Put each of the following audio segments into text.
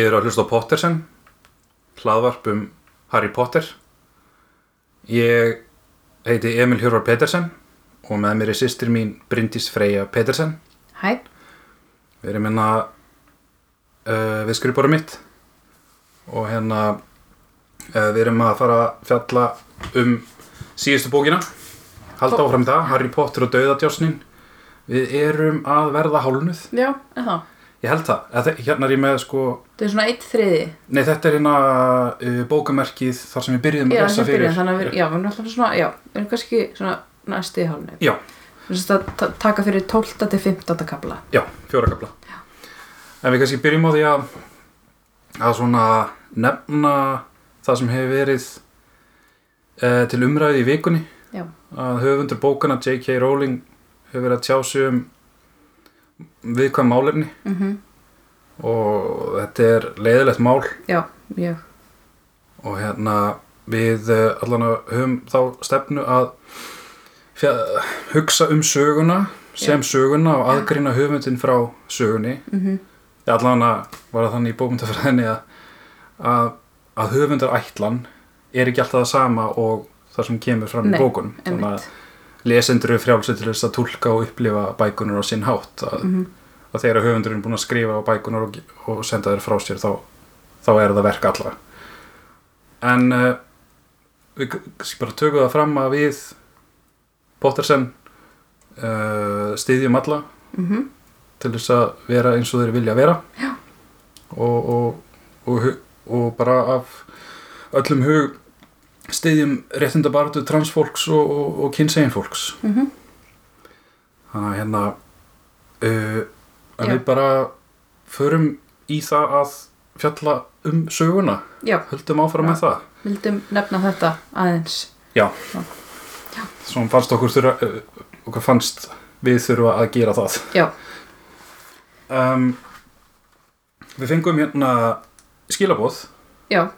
Þið eru að hlusta á Pottersen, hlaðvarp um Harry Potter. Ég heiti Emil Hjörvar Petersen og með mér er sýstir mín Bryndís Freyja Petersen. Hæ, Við erum hérna uh, við skrifbórum mitt og hérna uh, við erum að fara að fjalla um síðustu bókina. Halda áfram það, Harry Potter og Dauðadjásnin. Við erum að verða hálnuð. já, en það Ég held það. Eða, hérna er ég með sko Það er svona eitt þriði Nei, þetta er hérna uh, bókamerkið þar sem við byrjuðum Já, að lesa fyrir. þannig að við, já, við erum alltaf svona, já, við erum kannski svona næstu í hálfni Já, Við erum að ta- taka fyrir 12. til 15. kapla já, fjóra kapla. En við kannski byrjum á því að, að svona nefna það sem hefur verið uh, til umræði í vikunni. Já, Að höfundur bókana J.K. Rowling hefur verið að tjá sig um viðkvæm málefni. Mhm, og þetta er leiðilegt mál. Já, mjög. Og hérna við uh, allan að höfum þá stefnu að fjö, hugsa um söguna sem söguna og aðgrina höfundin frá sögunni. Mhm, allan að var það þannig í bókmyndafræðinni að, að, að höfundar ætlan er ekki alltaf það sama og það sem kemur fram Nei, í bókunum þannig að lesendur eru frjálsið til þess að tólka og upplifa bækunar á sinn hátt að, mhm, og þegar höfundurinn er búin að skrifa á bækunar og, og senda þeir frá sér þá, þá er það verk allra. En uh, við bara tökum það fram að við Pottersen uh, styðjum alla mhm, til þess að vera eins og þeir vilja vera. Og, og, og bara af öllum hug styðjum réttindabaratu transfólks og, og, og kynsegin fólks. Mhm. Þannig að hérna uh, að við bara förum í það að fjalla um söguna. Já, höldum áfram Já. með það. Vildum nefna þetta aðeins. Já, Já. svo fannst okkur þurfa, uh, okkur fannst við þurfa að gera það. Já, um, við fengum hérna skilabóð já,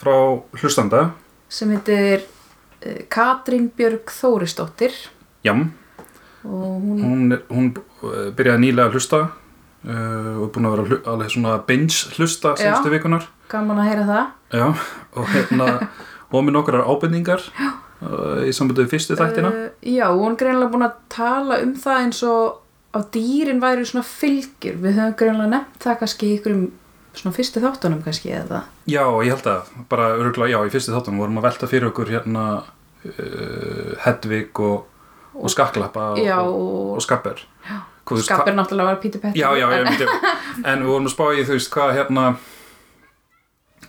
frá hlustanda sem heitir uh, Katrín Björg Þórisdóttir. Jam, og hún, hún, hún uh, byrjaði nýlega að hlusta uh, og er búin að vera alveg svona binge hlusta Já. senstu vikunar gaman að heyra það. Já, og hérna og með nokkrar ábendingar uh, í sambandi við fyrstu þættina. Uh, Já, hún er greinlega búin að tala um það eins og að dýrin væri svona fylgjur. Við höfum greinlega nefnt það kannski í ykkurum svona fyrstu þáttunum kannski eða. Já, ég held að, bara örgulega, já, í fyrstu þáttunum vorum að velta fyrir okkur hérna uh, Hedvig og, og Skaklappa og, Já, og, og Skapper veist, skapir náttúrulega var Peter Petty. Já, já, ég En- við vorum að spá í, þú veist, hvað hérna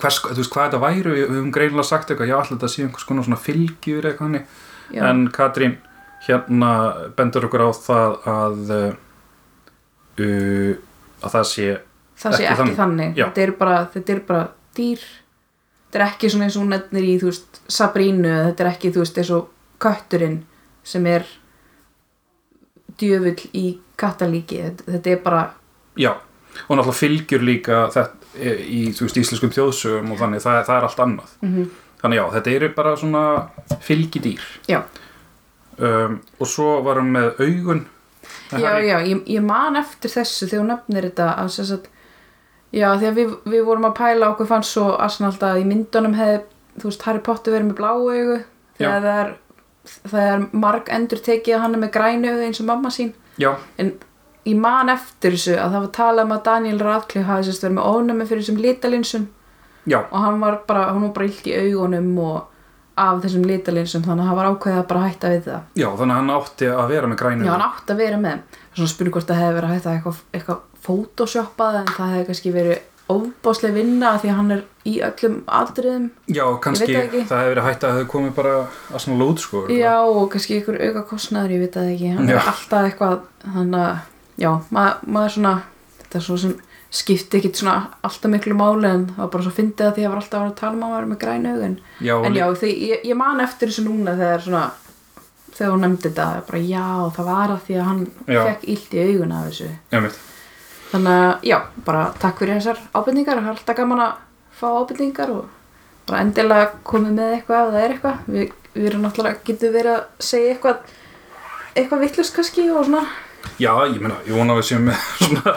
hvers, þú veist, hvað þetta væru við höfum greinilega sagt eitthvað, já, alltaf þetta sé einhvers konar svona fylgjur eitthvað hannig Já, en Katrín hérna bendur okkur á það að uh, að það sé það sé ekki ekki þannig. þannig. Þetta er bara, þetta er bara dýr. Þetta er ekki svona eins og nefnir í, veist, Sabrínu. Þetta er ekki, þú veist, eins og kötturinn sem er djöfull í kattalíki. Þetta, er bara, já, og náttúrulega fylgjur líka þetta í, þú veist, íslenskum þjóðsögum og þannig, það, það er allt annað mm þannig já, þetta eru bara svona fylgidýr já. um, og svo varum með augun Já, já, ég, ég man eftir þessu þegar hún nefnir þetta að sagt, já, því að við, við vorum að pæla okkur fannst svo asnalt að í myndunum hefði, þú veist, Harry Potter verið með bláu augu þegar það er, það er marg endur tekið að hann er með grænu augu eins og mamma sín. Já, en ég man eftir þessu að það var talað um að Daniel Radcliffe hafi sérst verið með ónæmi fyrir þessum litalinsum já, og hann var bara, hann var bara illt í augunum og af þessum litalinsum þannig að hann var ákveðið að bara hætta við það. Já, þannig að hann átti að vera með grænu Já, hann átti að vera með. Svona spurning hvort það hefði verið að eitthvað, eitthvað photoshoppað en það hefði kannski verið ofbáslega vinna því að hann er í öllum aldriðum já, kannski, það hefur verið hægt að það hefði komið bara að svona lót sko Já, og kannski einhver auka kostnaður, ég veit það ekki hann Já. er alltaf eitthvað þannig að, já, mað, maður svona þetta er svo sem skipti ekkit svona alltaf miklu máli en það var bara svo fyndið að því að það var alltaf að að tala um að vera með græn augun já, en já, því, ég, ég man eftir þessu núna þegar svona þegar hún nefndi þetta, bara já, það var að því að hann Já. fekk illt í augun af þessu einmitt. Þannig að já, bara takk fyrir þessar ábyrningar alltaf gaman að fá ábyrningar og bara endilega komið með eitthvað ef það er eitthvað. Við, við erum náttúrulega, getum verið að segja eitthvað eitthvað vittlust kannski og svona. Já, ég meina, ég vona að við séum með svona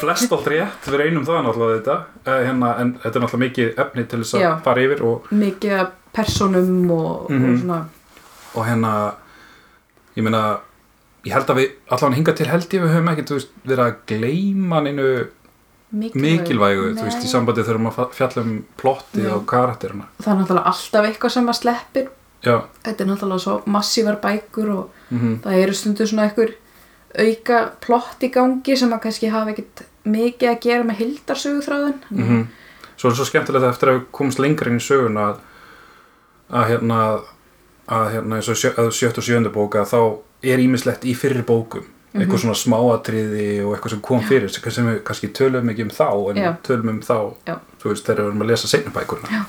flest allt rétt. Við reynum það náttúrulega þetta uh, hérna, en þetta er náttúrulega mikið efni til þess að Já. fara yfir og, mikið personum og, Mhm. og svona. Og hérna ég meina, ég held að við allavega hinga til held ég við höfum ekkert þú veist, verið að gleyma neinu mikilvægu, þú veist, í sambandi maður fa- fjalla um plottið og karakterina. Það er náttúrulega alltaf eitthvað sem að sleppir. Já, þetta er náttúrulega svo massívar bækur og mhm, það eru stundu svona einhver auka plott í gangi sem að kannski hafa ekkert mikið að gera með hildarsöguþráðin mhm. Svo er svo skemmtilegt eftir að við komumst lengra inn í sögun að, að hérna að hérna eins og sjö, að sjött og sjöndu bóka þá er ímislegt í fyrri bókum. Eitthvað Mhm. svona smáatriði og eitthvað sem kom fyrir sem við kannski tölum ekki um þá en Já. tölum um þá veist þegar við erum að lesa seinna bækurna Já.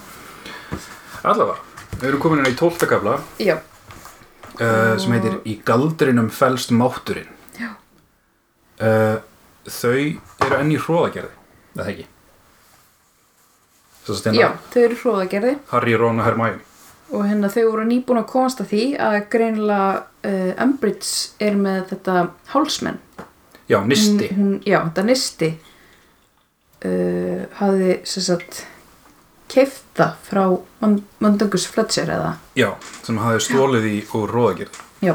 Allavega, við erum komin inn í tólta kafla já, uh, sem heitir Í galdrinum felst mátturinn. Uh, Þau eru enn í hróðagerði eða ekki? Já, þau eru hróðagerði Harry, Ron og Hermione. Og hérna þau voru nýbúin að komast að því að greinilega uh, Umbridge er með þetta hálsmenn Já, Nisti hún, hún, já, þetta nisti uh, hafði sem sagt keifta frá Mundungus Fletcher eða? Já, sem hafði stólið í úr hróðagerði já.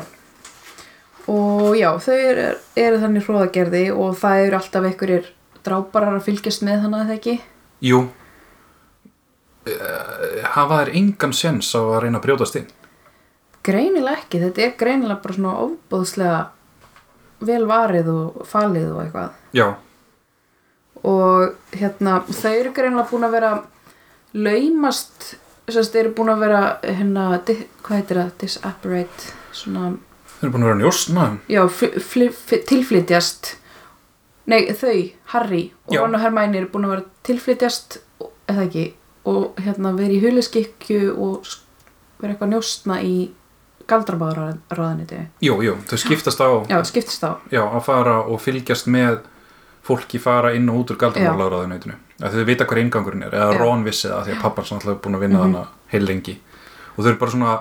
Og já, þau eru, eru þannig hróðagerði og það eru alltaf einhverjir dráparar að fylgjast með hana eða ekki? Jú. Uh, Hafa þær engan sens á að reyna að brjótast inn greinilega ekki, þetta er greinilega bara svona ofbóðslega vel varið og falið og eitthvað. Já, og hérna þau eru greinilega búin að vera laumast sérst, eru búin að vera hérna, hvað heitir það, disapparate svona, þau eru búin að vera njóstna já, fl, fl, fl, tilflytjast. Nei, þau, Harry og. Ron og Hermione eru búin að vera tilflytjast eða ekki, og hérna vera í huliskikju og vera eitthvað njóstna í galdrabáðaráðaniti Jú, jú, þau skiptast á já, skiptist á. Já, að fara og fylgjast með fólki fara inn og út úr galdramálaráðuneytinu. Að þau vita hver ingangurinn er eða. Ron vissi það því að pappan alltaf er búin að vinna Mhm. þarna heil lengi. Og þau eru bara svona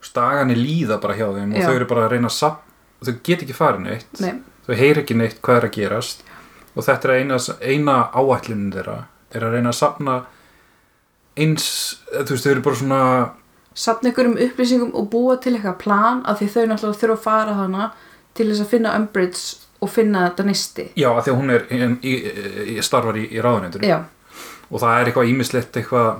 staganir líða bara hjá þeim og Já. þau eru bara að reyna að sap þau get ekki farið neitt. Nei, þau heyri ekki neitt hvað er að gerast. Og þetta er eina, eina áætlunin þeirra er að reyna að sapna eins, þú veist, þau eru bara svona sapna ykkur um upplýsingum og búa til eitthvað plan að því þau náttúrulega þurfa að fara hana til þess að finna Umbridge og finna þetta nisti já, að því að hún er í, í, í, starfar í, já, og það er eitthvað ímislegt eitthvað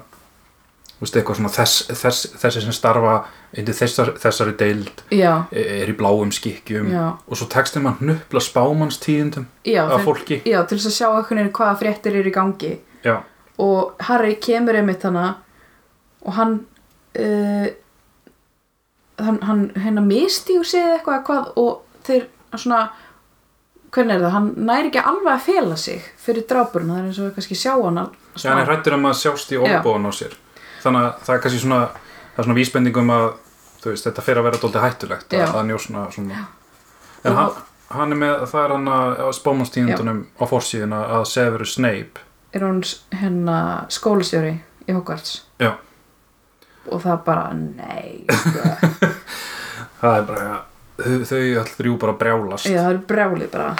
eitthvað þess, þess, þessi sem starfa þessar, þessari deild já, er í bláum skikkjum. Já, og svo textir mann hnupla spámannstíðindum já, af fólki. já til þess að sjá eitthvað hvaða fréttir eru í gangi. Já, og Harry kemur einmitt hana og hann uh, hann, hann hérna mistígur sig eða eitthvað hvað og þeir svona hvernig er það, hann næri ekki alveg að fela sig fyrir drápurinn, það er eins og við kannski sjá hann já hann er hrættur um að sjást í olbóðan á sér. Þannig að það er kannski svona það er svona vísbendingum að veist, þetta fer að vera dóldi hættulegt að, að njósna svona en Og- hann, hann er með, það er hann að spámannstíðindunum á forsíðuna að Severus Snape. Er hún s- hérna skólastjóri í Hogwarts? Já, og það bara, nei sko. það er bara þau, þau all þrjú bara brjálast. Já, það er brjálið bara.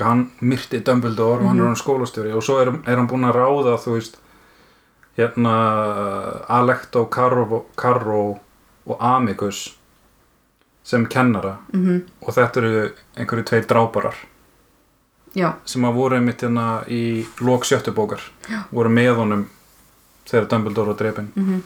Hann myrti Dumbledore og hann er hann skólastjóri. Og svo er, er hann búinn að ráða þú veist hérna Alecto, Carro, Carro og Amicus sem kennara. Mm og þetta eru einhverju tveir dráparar. Já, sem að voru einmitt hérna í lok sjöttu bókar. Já. voru með honum þegar Dumbledore var drepin mm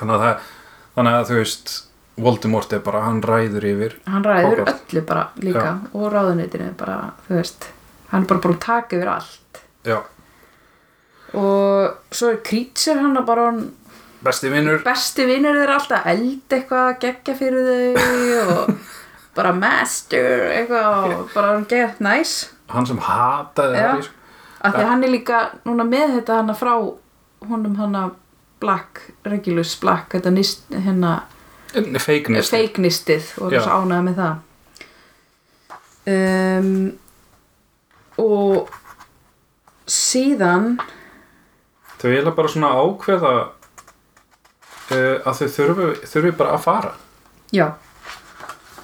þannig að, það, þannig að þú veist Voldemort er bara, hann ræður yfir hann ræður Hogwarts. öllu bara líka og ráðuneytinu bara, þú veist hann er bara búin að taka yfir allt. Já, og svo er Creature hann að bara hann besti vinnur besti vinnur þeirra alltaf að elda eitthvað geggja fyrir þau og bara master eitthvað og bara hann gett næs. Hann sem hataði Já. Harry, sko. af því að hann er líka núna með þetta hann frá honum hann Black, Regulus Black þetta nist, hérna fake nist fake nistið. og þess ánægða með það. Um, og síðan þau eiginlega bara svona ákveða uh, að þau þurfi, þurfi bara að fara. Já,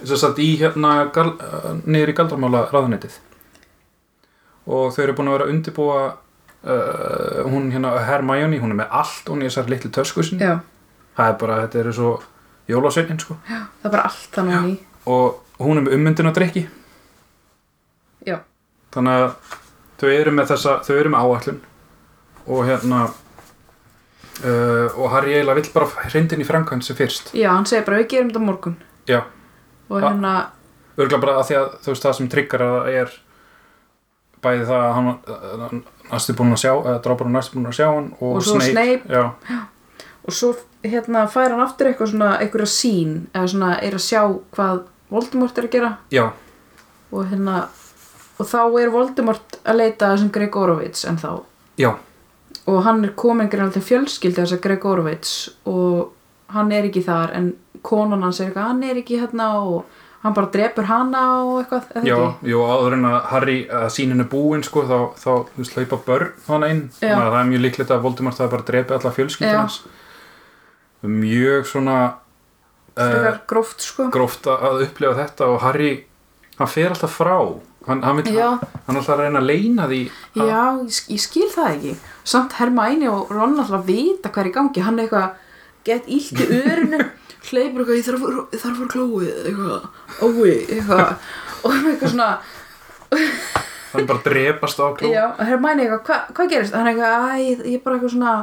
sem sagt í hérna uh, niður í galdramála ráðunetið og þau eru búin að vera að undirbúa uh, hún hérna Hermione, hún er með allt hún í þessar litlu tösku sinni. Já, það er bara, þetta eru svo jólasveitin sko. Það er bara allt þannig í. Og hún er með ummyndin að drikki já, þannig að þau eru með þessa þau eru með áætlun. Og hérna uh, og Harry eiginlega vill bara hrindin í framkvæmd sem fyrst. Já, hann segir bara við gerum þetta morgun. Já, og hérna, örgulega bara að því að þú veist það sem tryggar að er bæði það að hann uh, næstu búin að sjá, eða drápar hann næstu búin að sjá hann og, Og Snape. og svo hérna fær hann aftur eitthvað svona einhverja sín, eða svona er að sjá hvað Voldemort er að gera. Já, og hérna og þá er Voldemort að leita að þessum Gregorovits en þá já, og hann er komin greinlega til fjölskyldi þess að Gregorovits og hann er ekki þar en konan hans er eitthvað, hann er ekki hérna og hann bara drepur hana og eitthvað já, jú, áður en að Harry að sínin er búin sko, þá, þá þú hlaupa börn hann inn, Já. þannig að það er mjög líklegt að Voldemort það bara drepi alla Já. fjölskyldunars mjög svona frekar gróft sko. gróft að upplifa þetta og Harry, hann fer alltaf frá. Hann, hann, vill, Já. hann alltaf reyna að leina því að, Já, ég, ég skil það ekki. Samt Hermæni og Ron alltaf vita hvað er í gangi. Hann er eitthvað gett illt í örinu Hleypur eitthvað, ég þarf að fara- ég að klóið Eitthvað, ói, eitthvað Og hann er eitthvað svona hann er bara að drepast á kló Já, Hermæni eitthvað, hva, hvað gerist? Hann er eitthvað, æ, ég er bara eitthvað svona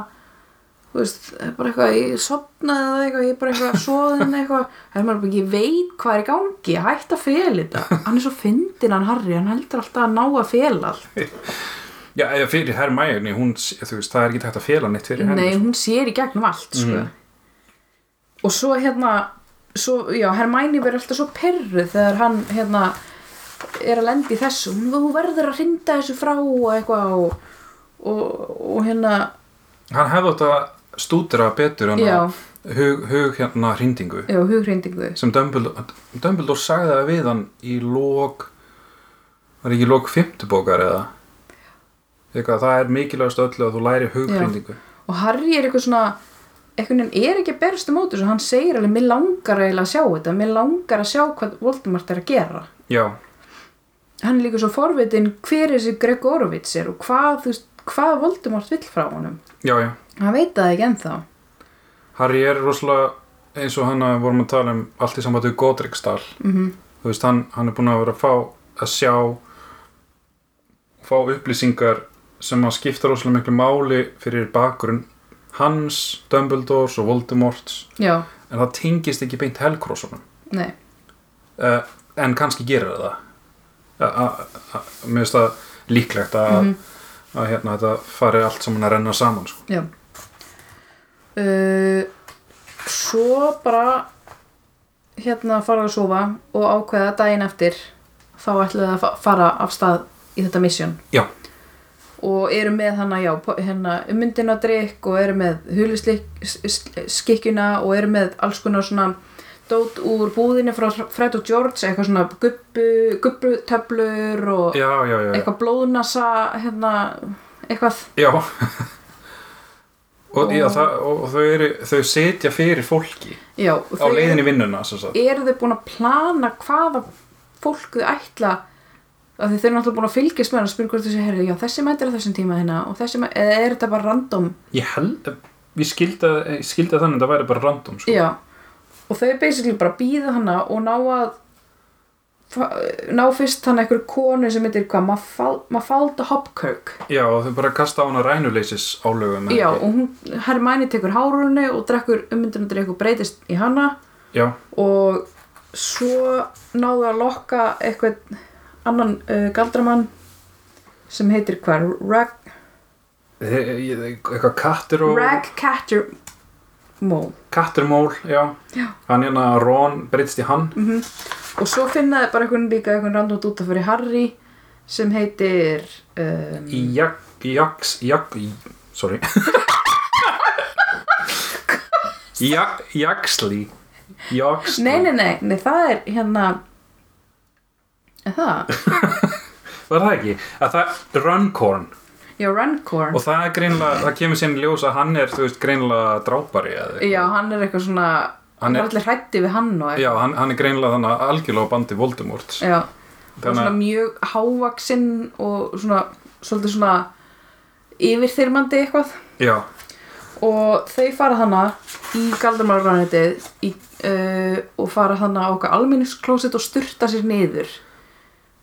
Þú veist, bara eitthvað, ég sopnaði eða eitthvað, ég er bara eitthvað svoðin eitthvað. Hermæni bara, ég veit hvað er í gangi Hætt að fela þetta. Hann er svo fyndinn hann Harry, hann heldur alltaf að ná að fela allt. Já, eða fyrir Hermione, hún, þú veist, það er ekki hægt að fela neitt fyrir henni Nei, hún sér í gegnum allt sko. Og svo hérna svo, já, Hermæni verður alltaf svo perruð þegar hann hérna er að lenda í þessu. Hún verður að hrinda þessu frá og eitthvað og, og, og hérna Hann hefði átt að stúdira betur að hug, hug hérna hrindingu já, hughrindingu sem Dumbledore, Dumbledore sagði það við hann í lók var ekki lók fimmtubókar eða? Eitthvað, það er mikilvægast öllu að þú læri hughrindingu og Harry er eitthvað svona einhvern veginn er ekki að berast um móti hann segir alveg, mér langar eiginlega að sjá þetta. Mér langar að sjá hvað Voldemort er að gera. Já, hann er líka svo forvitin hver þessi Gregorovits er og hvað, veist, hvað Voldemort vill frá honum. Já, já. Hann veit það ekki ennþá. Harry er rosalega eins og hann vorum að tala um allt í sambandi við Godricstall mm þú veist, hann, hann er búin að vera að fá að sjá fá upplýsingar sem að skipta rosalega miklu máli fyrir bakgrunn hans, Dumbledores og Voldemorts. Já, en það tengist ekki beint helkrossunum nei. Uh, en kannski gerir það a- a- mér finnst það líklegt að, Mhm. að hérna, þetta fari allt saman að renna saman sko. Já. Uh, Svo bara hérna fara að sofa og ákveða daginn eftir þá ætlaði að fa- fara af stað í þetta mission. Já, og eru með hana, já, hérna ummyndina drikk og eru með huliskikkjuna og eru með alls konar svona dót úr búðinni frá Fred og George eitthvað svona gubbu, gubbutöflur og já, já, já, eitthvað blóðnasa hérna, eitthvað. Já. og, já það, og þau, eru, þau setja fyrir fólki já, á leiðinni vinnuna eru þau búin að plana hvaða fólk þau ætla af því þau eru náttúrulega búin að fylgjast með hann og spyrja hvort þessi herri, já þessi mætir á þessum tíma hérna og þessi mætir, eða er þetta bara random? Ég held ég skildi, að- að þannig að það væri bara random sko. já, og þau basically bara býða hana og ná að ná fyrst hann einhver konu sem heitir hvað, Mafal- Mafalda Hopkirk. Já, og þau bara kasta á hana rænuleysis álögum já, og hún, Hermæni tekur hárunni og drekkur ummyndunadrykk og breytist í hana. Já, og svo náðu að lokka eitthvað annan uh, galdramann sem heitir hvað? Rag, ég- eitthvað kattur og Ragcatter Mole. Katturmól, já. Já. hann hérna Ron breytist í hann. Og svo finnaði bara eitthvað líka eitthvað random út af fyrir Harry sem heitir um, Jak, jaks, jak, sorry. Jak, Jaxley. Jaxley. Nei, nei, nei, nei, það er hérna það? Var það ekki? Að það, Runcorn. Já, Runcorn. Og það er greinlega, það kemur sinn í ljós að hann er, þú veist, greinlega drápari eða eitthvað. Já, hann er eitthvað svona Hann hann er- er allir hrætti við hann og Já, hann, hann er greinilega þannig algjörlega á bandi Voldemort. Já, og Þannig svona að- mjög hávaksinn og svona, svolítið svona yfirþyrmandi eitthvað. Já, og þau fara hana í galdramálarrænitið uh, og fara hana á okkar almenningsklósett og styrta sér niður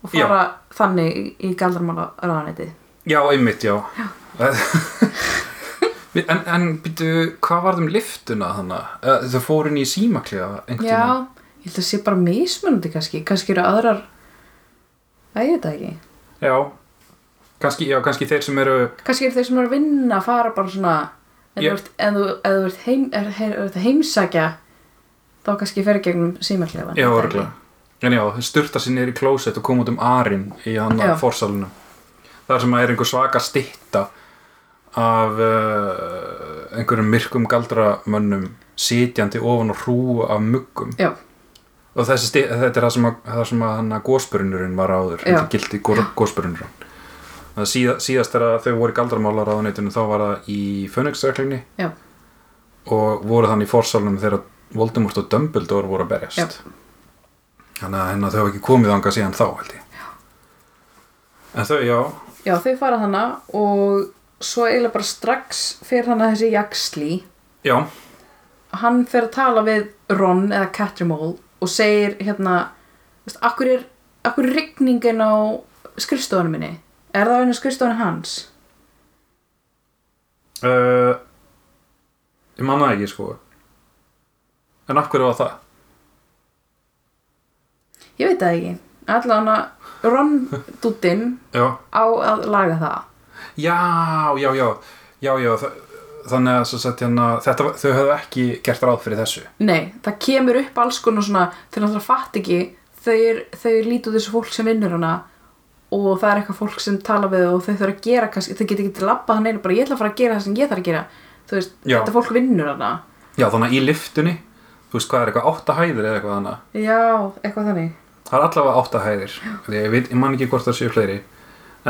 og fara þannig í, í galdramálarrænitið já, einmitt, já, Við- En, en býtu, hvað var það um liftuna þannig? Þau fóru inn í símaklega einhvern Já, tímann? ég held að sé bara mismunandi kannski, kannski eru aðrar Æ, ég veit það ekki. Já, kannski, já, kannski þeir sem eru kannski eru þeir sem eru að vinna að fara bara svona en Ég- þú ert- heim, heimsækja þá kannski fer gegnum símaklefa Já, örgulega En já, styrta sér niður í klósett og koma út um arinn í hann Já. að forsalinu þar sem að er einhver svaka stitta af uh, einhverjum myrkum galdramönnum sitjandi ofan og hrú af muggum. Já, og þessi þetta er það sem að, það sem að hann að gósbrunnurinn var áður þetta gildi gósbrunnurinn það síða, síðast að þau voru í galdramálar á netinu þá var það í já, og voru þannig í forsalunum þegar Voldemort og Dumbledore voru að berjast. Já. Þannig að hennar þau hafa ekki komið anga síðan þá held ég. En þau, já, já, þau fara hana og svo eiginlega bara strax fer hana þessi jaksli já. Hann fer að tala við Ron eða Catrimall og segir hérna veist, akkur er, akkur er rigningin á skrifstofunum minni? Er það einu skrifstofunum hans? Uh, ég manna ekki sko. En hverju var það? Ég veit það ekki. Allan að Ron dúttinn já, á að laga það. Já, já, já, já, já þa- þannig að hérna þetta, þau höfðu ekki gert ráð fyrir þessu. Nei, það kemur upp alls konar svona þeir náttúrulega fatt ekki þau, þau lítu þessu fólk sem vinnur hana og það er eitthvað fólk sem tala við og þau þurfa að gera kannski, þau geta ekki til að labba hann einu bara ég ætla að fara að gera það sem ég þarf að gera. Veist, þetta fólk vinnur hana. Já, þannig að í liftunni þú veist hvað er eitthvað átta hæðir eða eitthvað þannig Já, eitthvað þannig það er allavega átta hæðir. Því ég, ég man ekki hvort það séu fleiri.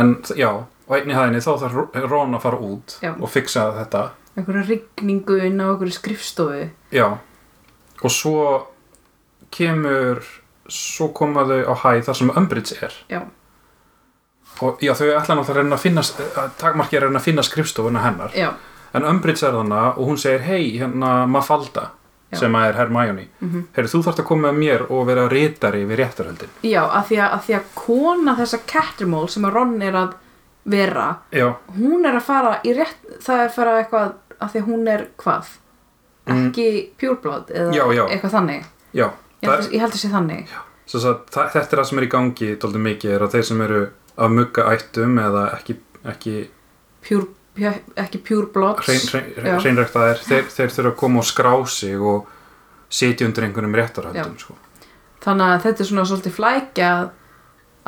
En já, á einni hæðinni þá þarf Ron að fara út Já. og fixa þetta. Einhverja rigningu inn á einhverju skrifstofu. Já, og svo kemur svo koma þau á hæð þar sem Umbridge er. Já, og já, þau ætla náttúrulega að finna takmarki er að finna skrifstofuna hennar. Já, en Umbridge er þarna og hún segir hei, hérna Mafalda Já. sem að er Hermione mm. -hmm. þú þarft að koma með mér og vera ritari við réttarhöldin já að, því því að kona þessa Catrimall sem að Ron er að vera já, hún er að fara í rétt það er að fara eitthvað að því að hún er hvað ekki pureblood eða Já, já. eitthvað þannig já ég held, að, ég held að sé þannig Svo að þa- þetta er það sem er í gangi dóldi mikið er að þeir sem eru af mugga ættum eða ekki, ekki pu- ekki hrein, Já. hreinræktaðir þeir, þeir þurfa að koma og skrá sig og sitja undir einhvernum réttarhöldum sko. þannig að þetta er svona svolítið flækja að,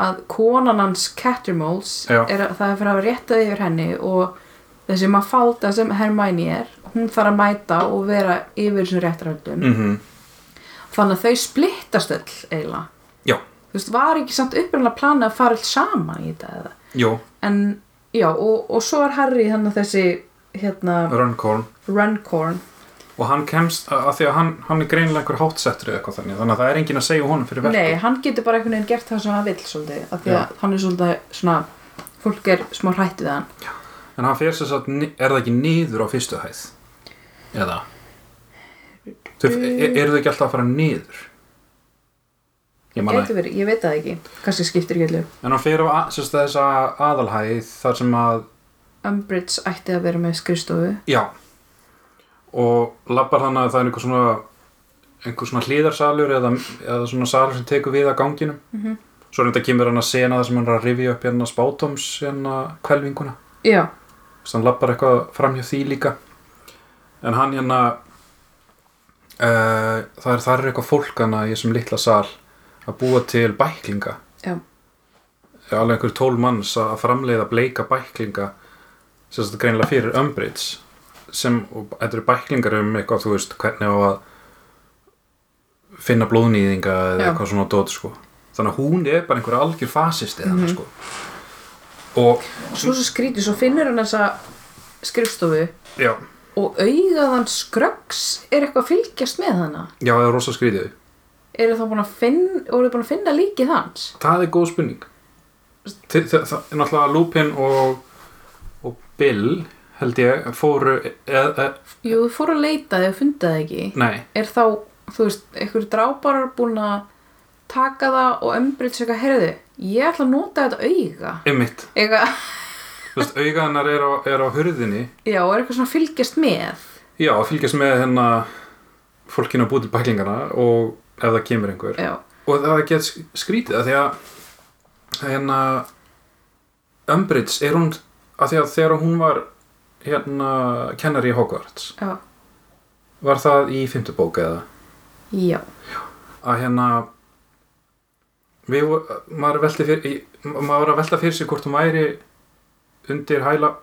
að konan hans Cattermoles er að það er fyrir að hafa réttað yfir henni og þessi maður fálta sem Hermione er hún þarf að mæta og vera yfir þessum réttarhöldum mm þannig að þau splittast öll eiginlega. Þú veist, var ekki samt upprænlega planið að fara öll saman í þetta eða? Jú, en já, og, og svo er Harry þannig að þessi hérna Runcorn. Runcorn. Og hann kemst að, að því að hann, hann er greinilega einhver hátsettur eða eitthvað þannig þannig að það er enginn að segja honum fyrir verkum Nei, hann getur bara einhvern veginn gert það sem hann vill svolítið, af því Já. að hann er svolítið svona, fólk er smá hrætt við hann. En hann fer sér satt, er það ekki niður á fyrstu hæð? Eða? Þau, er, eru þau ekki alltaf að fara niður ég verið, ég veit það ekki, kannski skiptir ekki allir En hann fyrir á að- sagt, þessa aðalhæð þar sem að, Umbridge ætti að vera með skrifstofu. Já. Og labbar hann að það er einhver svona einhver svona hlýðarsalur eða, eða svona salur sem tekur við að ganginum. Mhm. svo er þetta kemur hann að sena það sem hann er að rifja upp hérna spátóms hérna kvelvinguna Já, þess að hann labbar eitthvað fram hjá því líka. En hann hérna uh, það er er eitthvað fólk hana í þessum litla sal að búa til bæklinga. Já, alveg einhver tól manns að framleiða bleika bæklinga sem þetta greinilega fyrir Umbridge sem, og þetta eru bæklingar um eitthvað, þú veist, hvernig á að finna blóðnýðinga eða Já. eitthvað svona dót, sko. Þannig að hún er bara einhver algjör fasisti mm Mhm. sko. Og, svo svo skrítið, svo finnur hann þessa skrifstofu já, og augaðan skröggs er eitthvað að fylgjast með hana. Já, það er rosa skrítið eru þá búin að finna, búin að finna líkið hans? Það er góð spurning. Það er náttúrulega Lupin og, og Bill held ég fóru e, e, jú, fóru að leita þegar fundið það ekki. Nei, er þá, þú veist, einhverju drábarar búin að taka það og ömbrið sér eitthvað, heyrðu, ég ætla að nota þetta auga. Einmitt. Eitthvað, Þú veist, augaðanar er á, er á hurðinni. Já, og er eitthvað svona fylgjast með? Já, fylgjast með hérna fólkinu að búið til bæklingana og ef það kemur einhver. Já, og það get skrítið að því að hérna Umbridge er hún að því að þegar hún var hérna kennari í Hogwarts já, var það í fymtu bók eða? Já. Að hérna við, maður fyrir maður var að velta fyrir sig hvort hún væri undir hæla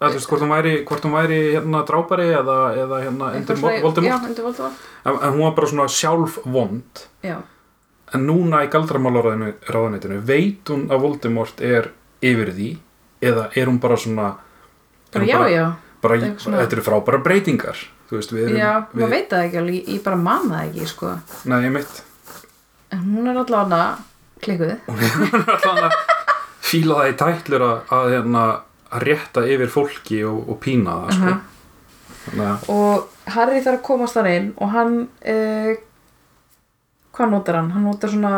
eða þú veist hvort hún væri, hvort hún væri hérna drápari eða, eða hérna undir Voldemort? Já, undir Voldemort. En, en hún var bara svona sjálf vond. Já, en núna í galdramálaráðanitinu veit hún að Voldemort er yfir því? Eða er hún bara svona er bara hún já, bara, já. bara, Eitthvað svona- þetta eru frábæra breytingar þú veist, við erum já, við, maður veit það ekki alveg, ég- bara man það ekki, sko. Nei, ég mitt en hún er alltaf hana klikkuð. Allan að fíla það í tætlur að, hérna, að rétta yfir fólki og, og pína það sko. þannig að og Harry þarf að komast þar inn og hann uh, hvað notar hann? hann notar svona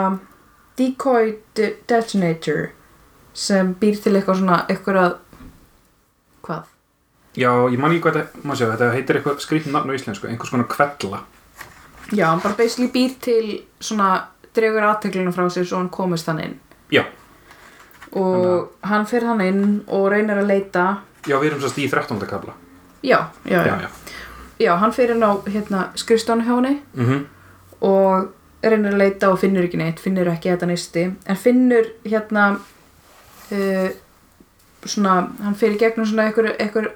decoy de detonator sem býr til eitthvað svona eitthvað að hvað? já, ég man ekki hvað þetta, sjá, þetta heitir eitthvað skrýttum nafn á íslensku, einhvers konar kvella já, hann bara basically býr til svona dregur aðteklina frá sér svo hann komist hann inn já, og hann fyrir hann inn og reynir að leita. Já, við erum sérst í 13. kabla já, já, já, já, já, hann fyrir inn á hérna, skrifstónu hjá henni mm og reynir að leita og finnur ekki neitt finnur ekki þetta nisti en finnur hérna uh, svona, hann fyrir gegnum svona einhver,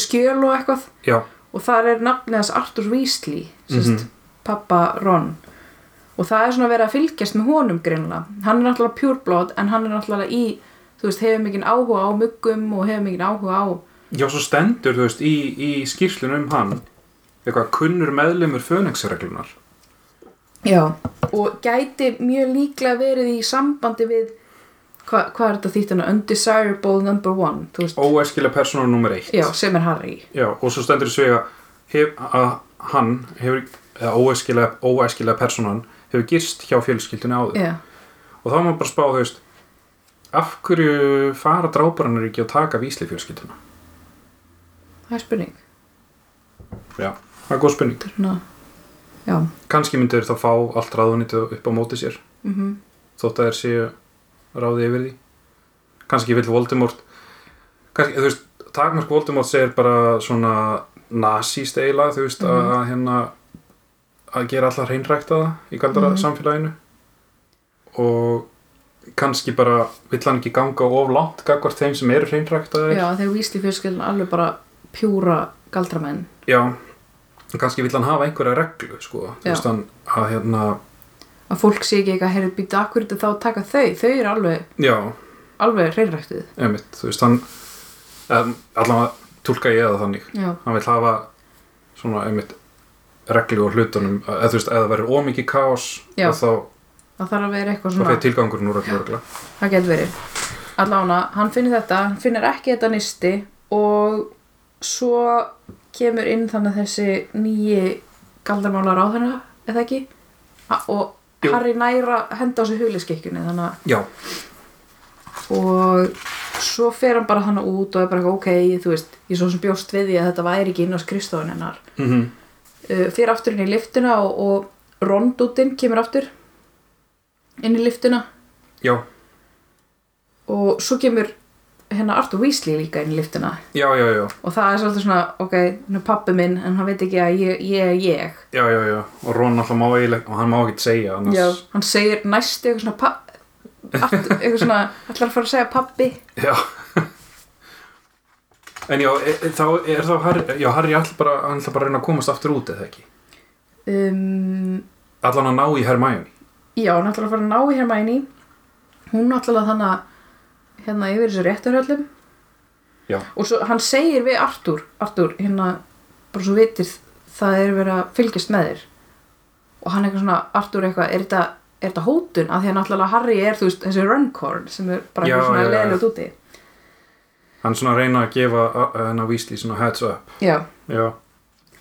skjöl og eitthvað. Já, og þar er nafnið hans Arthur Weasley sérst, Mhm. pappa Ron og það er svona verið að fylgjast með honum greinlega, hann er náttúrulega blood en hann er náttúrulega í, þú veist, hefur mikinn áhuga á muggum og hefur mikinn áhuga á já, svo stendur þú veist í, í skýrslunum um hann eitthvað kunnur meðlumur fönixreglunar Já, og gæti mjög líklega verið í sambandi við hva, hvað er þetta þýtt hana undesirable number one óæskilega persóna nummer eitt. Já, sem er Harry. Já, og svo stendur hef, að hann hefur óæskilega, óæskilega persónan hefur gist hjá fjölskyldunni áður. Já, og þá er maður bara að spá, þú veist af hverju fara dráparannar ekki að taka vísli fjölskylduna? það er spurning. Já, það er góð spurning. Er já. Kannski myndir þá fá allt ráðunitið upp á móti sér mm þótt að þeir séu ráði yfir því. Kannski vill Voldemort kannski, þú veist, takmark Voldemort segir bara svona nazíst eiginlega, þú veist, Mhm. að hérna að gera allar hreinræktaða í galdara Mhm. samfélaginu. Og kannski bara vill hann ekki ganga of langt gagvart þeim sem eru hreinræktaðir. Já, þegar vísli fjölskyldin alveg bara pjúra galdramenn. Já, kannski vill hann hafa einhverja reglu, sko, þú veist hann að hérna, að fólk sé ekki eitthvað, heyrðu býta akkur þá að taka þau, þau eru alveg já, alveg hreinræktið þú veist hann um, allavega tólka ég það þannig. Já, hann vil hafa svona einmitt reglu og hlutunum eða þú veist, eða það verður ómikið kaos Já. og þá, það þarf að vera eitthvað þá svona fyrir tilgangurinn úr og regla það getur verið. Allána, hann finnir þetta, hann finnir ekki þetta nisti og svo kemur inn þannig þessi nýji galdarmálar á þennan eða ekki? A og Jú. Harry næra henda á sig hugliskikkjunni þannig að já, og svo fer hann bara þannig út og er bara ok, þú veist ég svo sem bjóst við því að þetta væri ekki inn á skrifstofun hennar. Mm uh, fyrir aftur inn í liftuna og, og rondútin kemur aftur inn í liftuna já, og svo kemur hérna Arthur Weasley líka inn í liftuna já, já, já. Og það er svolítið svona, ok, hann er pappi minn en hann veit ekki að ég, ég er ég. Já, já, já, og Ron alltaf má eiginlega og hann má ekki segja annars. Já, hann segir næstu eitthvað svona Arthur, eitthvað svona, ætlar að fara að segja pappi Já. En já, e, e, þá er þá Harry, já, Harry ætla bara, hann ætla bara að reyna að komast aftur út eða ekki? Um, allan að ná í Hermione? Já, hann ætlar að fara að ná í Hermæni hún ætlar þannig að hérna yfir þessu réttarhöllum. Já. og svo hann segir við Arthur Arthur, hérna, bara svo vitir það er verið að fylgjast með þér. Og hann eitthvað svona, Arthur eitthvað er þetta, er þetta hótun, af því að náttúrulega Harry er þú veist, þessi runcorn sem er bara Já, svona já, já. leðilegt úti hann svona reyna að gefa uh, hennar Weasley svona heads up. Já, já,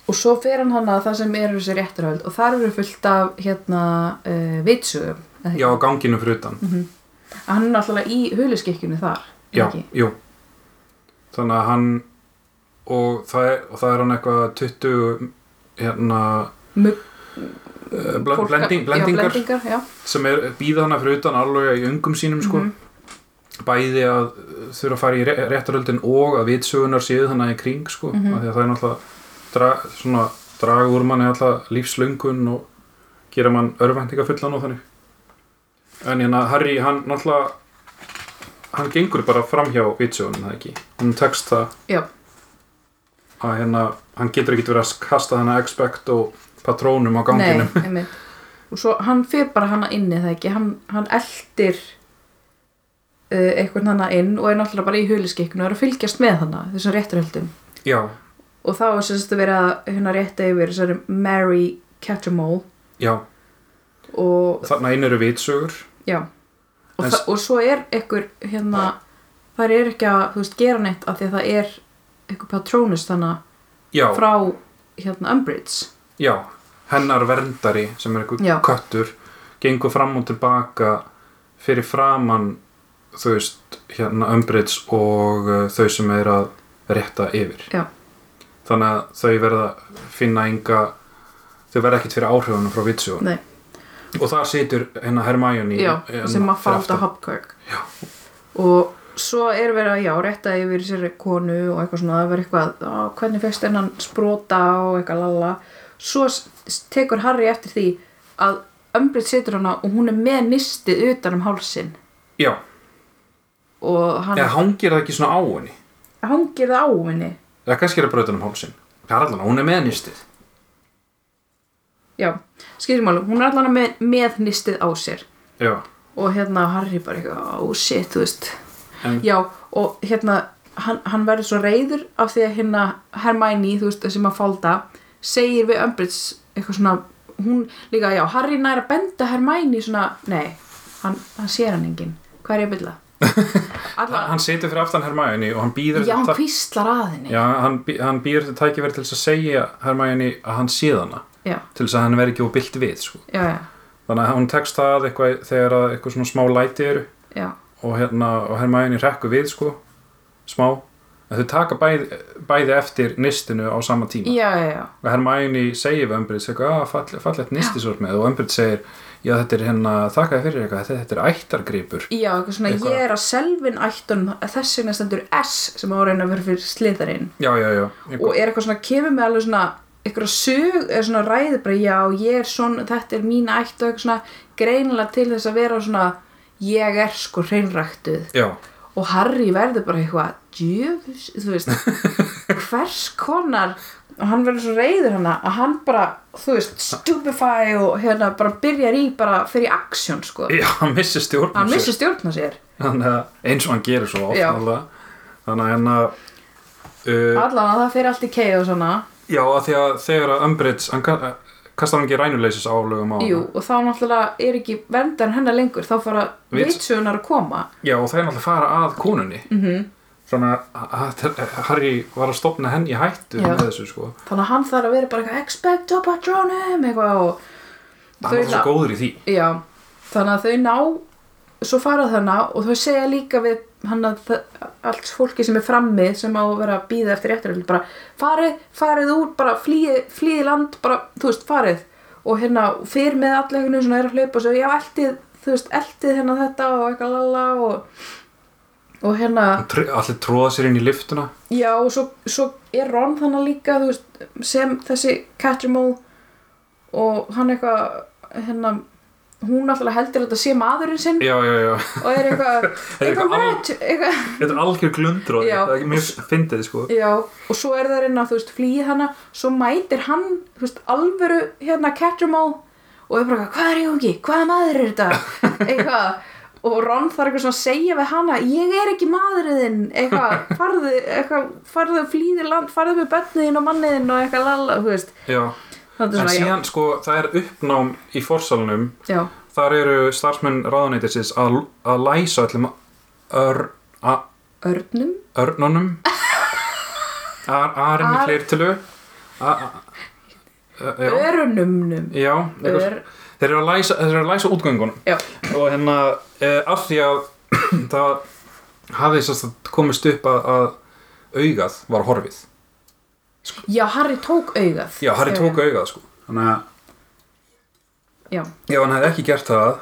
og svo fer hann hann að það sem eru þessi rétturhöld og þar eru fullt af hérna uh, vitsugum já ganginu fyrir utan. Hann er náttúrulega í huliskikkjunni þar já, ekki? jú. Þannig að hann og það er, og það er hann eitthvað 20 hérna Mugg- uh, fólk- blending, já, blendingar blendingar já. sem er býða hana fyrir utan alveg í öngum sínum sko. Mhm. Bæði að þurfa að fara í ré- réttaröldin og að vitsögunar séu þannig í kring sko af því að það er náttúrulega dra, draga úr manni alltaf lífslöngun og gera mann örvæntingafullan og þannig. En hérna Harry hann náttúrulega hann gengur bara fram hjá vitsögunum það ekki? Hann tekst það já, að hérna hann getur ekki verið að kasta þennan expect og patrónum á ganginum Nei, og svo hann fer bara hana inni það ekki, hann, hann eldir einhvern hana inn og er náttúrulega bara í huliskikkunu og er að fylgjast með hana, þessum rétturhöldum já, og þá er sérst að vera hérna rétta yfir þessari Mary Cattermole. Já, og þarna inn eru vitsögur. Já. Og, En og svo er einhver hérna, þar er ekki að veist, gera neitt af því að það er einhver patrónus þannig já, frá hérna Umbridge. Já, hennar verndari sem er eitthvað Já. köttur gengur fram og tilbaka fyrir framann þú veist, hérna Umbridge og uh, þau sem er að rétta yfir. Já. þannig að þau verða að finna enga þau verða ekkit fyrir áhrifunum frá vitsjóð Nei. og þar situr hérna Hermione já, hérna, sem að aftan. Hopkirk og svo er verið að já, rétta yfir sér konu og eitthvað svona, það verið eitthvað á, hvernig fegst hennan sprota? og eitthvað lalla. Svo tekur Harry eftir því að Umbridge situr hana og hún er með nistið utan um hálsin Já, hann eða hangir það ekki svona á henni? Hangir það á henni? Eða kannski er það brautan um hálsin það er allan, hún er með nýstið já, skiljumálu, hún er allan með, með nistið á sér. Já, og hérna Harry bara eitthvað, oh shit, þú veist. En, Já, og hérna hann, hann verður svo reyður af því að hérna Hermione, þú veist, sem að fálda segir við Umbridge eitthvað svona, hún líka, já, Harry nær að benda Hermione svona, nei hann, hann sér hann enginn, hvað er ég að hann, Alla, hann situr fyrir aftan Hermione og hann býður já, hann kvíslar að henni. Já, hann, hann býður þetta tækifæri til að segja Hermione að hann séð hana já, til þess að hann veri ekki úr byllt við sko. já, þannig að hún tekst það eitthvað þegar að eitthvað svona smá læti eru. Já, og, hérna, og Hermione rekkur við sko, smá. En þau taka bæði, bæði eftir nistinu á sama tíma. Og Hermione segir við eitthvað, að fallet, fallet nistisort með og Umbridge segir, já þetta er hérna þakkaði fyrir eitthvað, þetta, er ættargripur. Já, eitthvað svona, Eitthvað. ég er að selvin ættun þess vegna stendur S sem á að reyna að vera fyrir sliðarinn já, já, já, og er eitthvað svona, kemur með alveg svona eitthvað sög, eða svona ræði bara já, ég er svona, þetta er mín ætt og eitthvað svona greinilega til þess að vera svona ég er sko hreinræktuð. Já, og Harry verður bara eitthvað djöfus, þú veist hvers konar og hann verður svo reyður hana að hann bara þú veist, stupefy og hérna bara byrjar í bara fyrir aksjón sko, já, hann missir stjórn hann missir stjórna sér. Þannig að eins og hann gerir svo oft þannig að hérna uh, allan að það fyrir allt í keið og svona. Já, að því að þegar að Umbridge hann ka- kastar hann ekki rænuleysis álögum á. Jú, og þá náttúrulega er ekki verndar hennar lengur, þá fara Vits- vitsunar að koma. Já, og þeir náttúrulega fara að konunni. Mm Mhm. þannig að Harry var að stopna henni í hættu þessu sko. Þannig að hann þarf að vera bara eitthvað expecto patronum eitthvað og hann var svo góður í því. Já, þannig að þau ná svo fara þannig og þau segja líka við hann að allt fólki sem er frammi sem á að vera að býða eftir réttaröld bara farið, farið úr, bara flýið flýið land, bara, þú veist, farið. Og hérna, fyrir með allir svona er að hlaupa og segja, já, eldið, þú veist, eldið hérna þetta og eitthvað lala og og hérna allir tróða sér inn í liftuna. Já, og svo, svo er Ron þannig líka, veist, sem þessi Cattermole og hann eitthvað, hérna, hún náttúrulega heldur að þetta sé maðurinn sinn já, já, já, og er eitthvað, eitthvað eitthvað, þetta er algjör glundur Já. það er mér fyndið sko. Og svo er það reyna, veist, flýið hana, svo mætir hann, veist, alvöru, hérna, Cattermole og er bara, hvað er ég ekki, hvaða maður er þetta, eitthvað, og Ron þarf eitthvað svona að segja við hana ég er ekki maðurinn eitthvað, farðu, eitthvað, farðu flýði land, farðu með bönniðin og manniðin og eitthvað lalla, þú veist. Já. En síðan, sko, það er uppnám í forsalunum já, já, Þar eru starfsmenn ráðuneytisins að, að læsa öllum ör, a, örnum? örnunum. Ar, Arin í Ar- a- Já, örnumnum já eitthvað- ör, þeir eru að læsa, þeir eru að læsa útgöngunum. Já, og hérna e, af því að það hafði að komist upp að, að augað var horfið. Já, Harry tók augað. Já, Harry tók augað sko. Þannig að já, ef hann hefði ekki gert það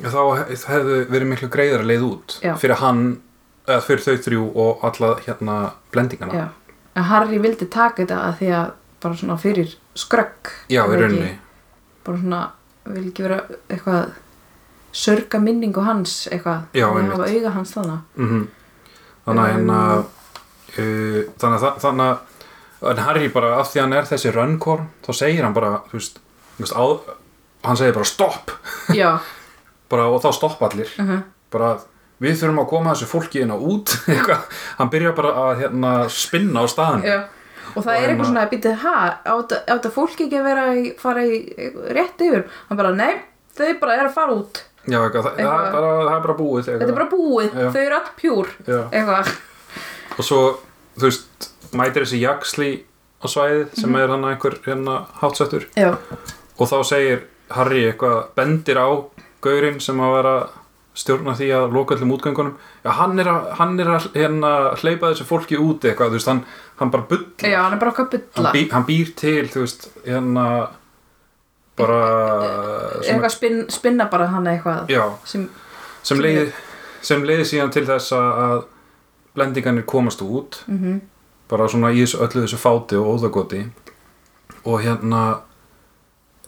þá hef- hefði verið miklu greiðara leið út Já. fyrir hann, eða fyrir þau þrjú og alla hérna blendingana já. En Harry vildi taka þetta að því að bara svona fyrir skrögg Já, í rauninni? Bara svona, vil ekki vera eitthvað sörga minningu hans eitthvað, Já, að einmitt. hafa auga hans þannig mm Þannig að Um. hérna uh, þannig að þa- þannig að Harry bara, af því að hann er þessi rönnkorn þá segir hann bara, veist, á, hann segir bara stopp! Bara, og þá stoppa allir. Uh -huh. bara við þurfum að koma þessu fólki inn og út. Eitthvað, hann byrjar bara að hérna, spinna á staðan Já, og það Og er hérna- eitthvað svona að býta ha, á þetta- á þetta fólk ekki að vera í, fara í rétt yfir? Hann bara, nei, þau bara er að fara út. Já, eitthvað, það, það, er Eitthvað. bara, það er bara búið eitthvað. þetta er bara búið, Já. þau eru all pjúr eitthvað, og svo, þú veist, mætir þessi jaksli á svæðið sem er hann einhver hérna hátsettur já, og þá segir Harry eitthvað bendir á gaurinn sem að vera stjórna því að loka öllum útgöngunum. Já, hann er að, hann er að hérna, hleypa þessu fólki út eitthvað, veist, hann, hann bara bull já, hann er bara hann, bý, hann býr til, þú veist, hérna bara eitthvað spin, spinna bara hann eitthvað já, sem, sem leiði sem leiði síðan til þess að blendingarnir komast út mm bara svona í öllu þessu fáti og óðagoti. Og hérna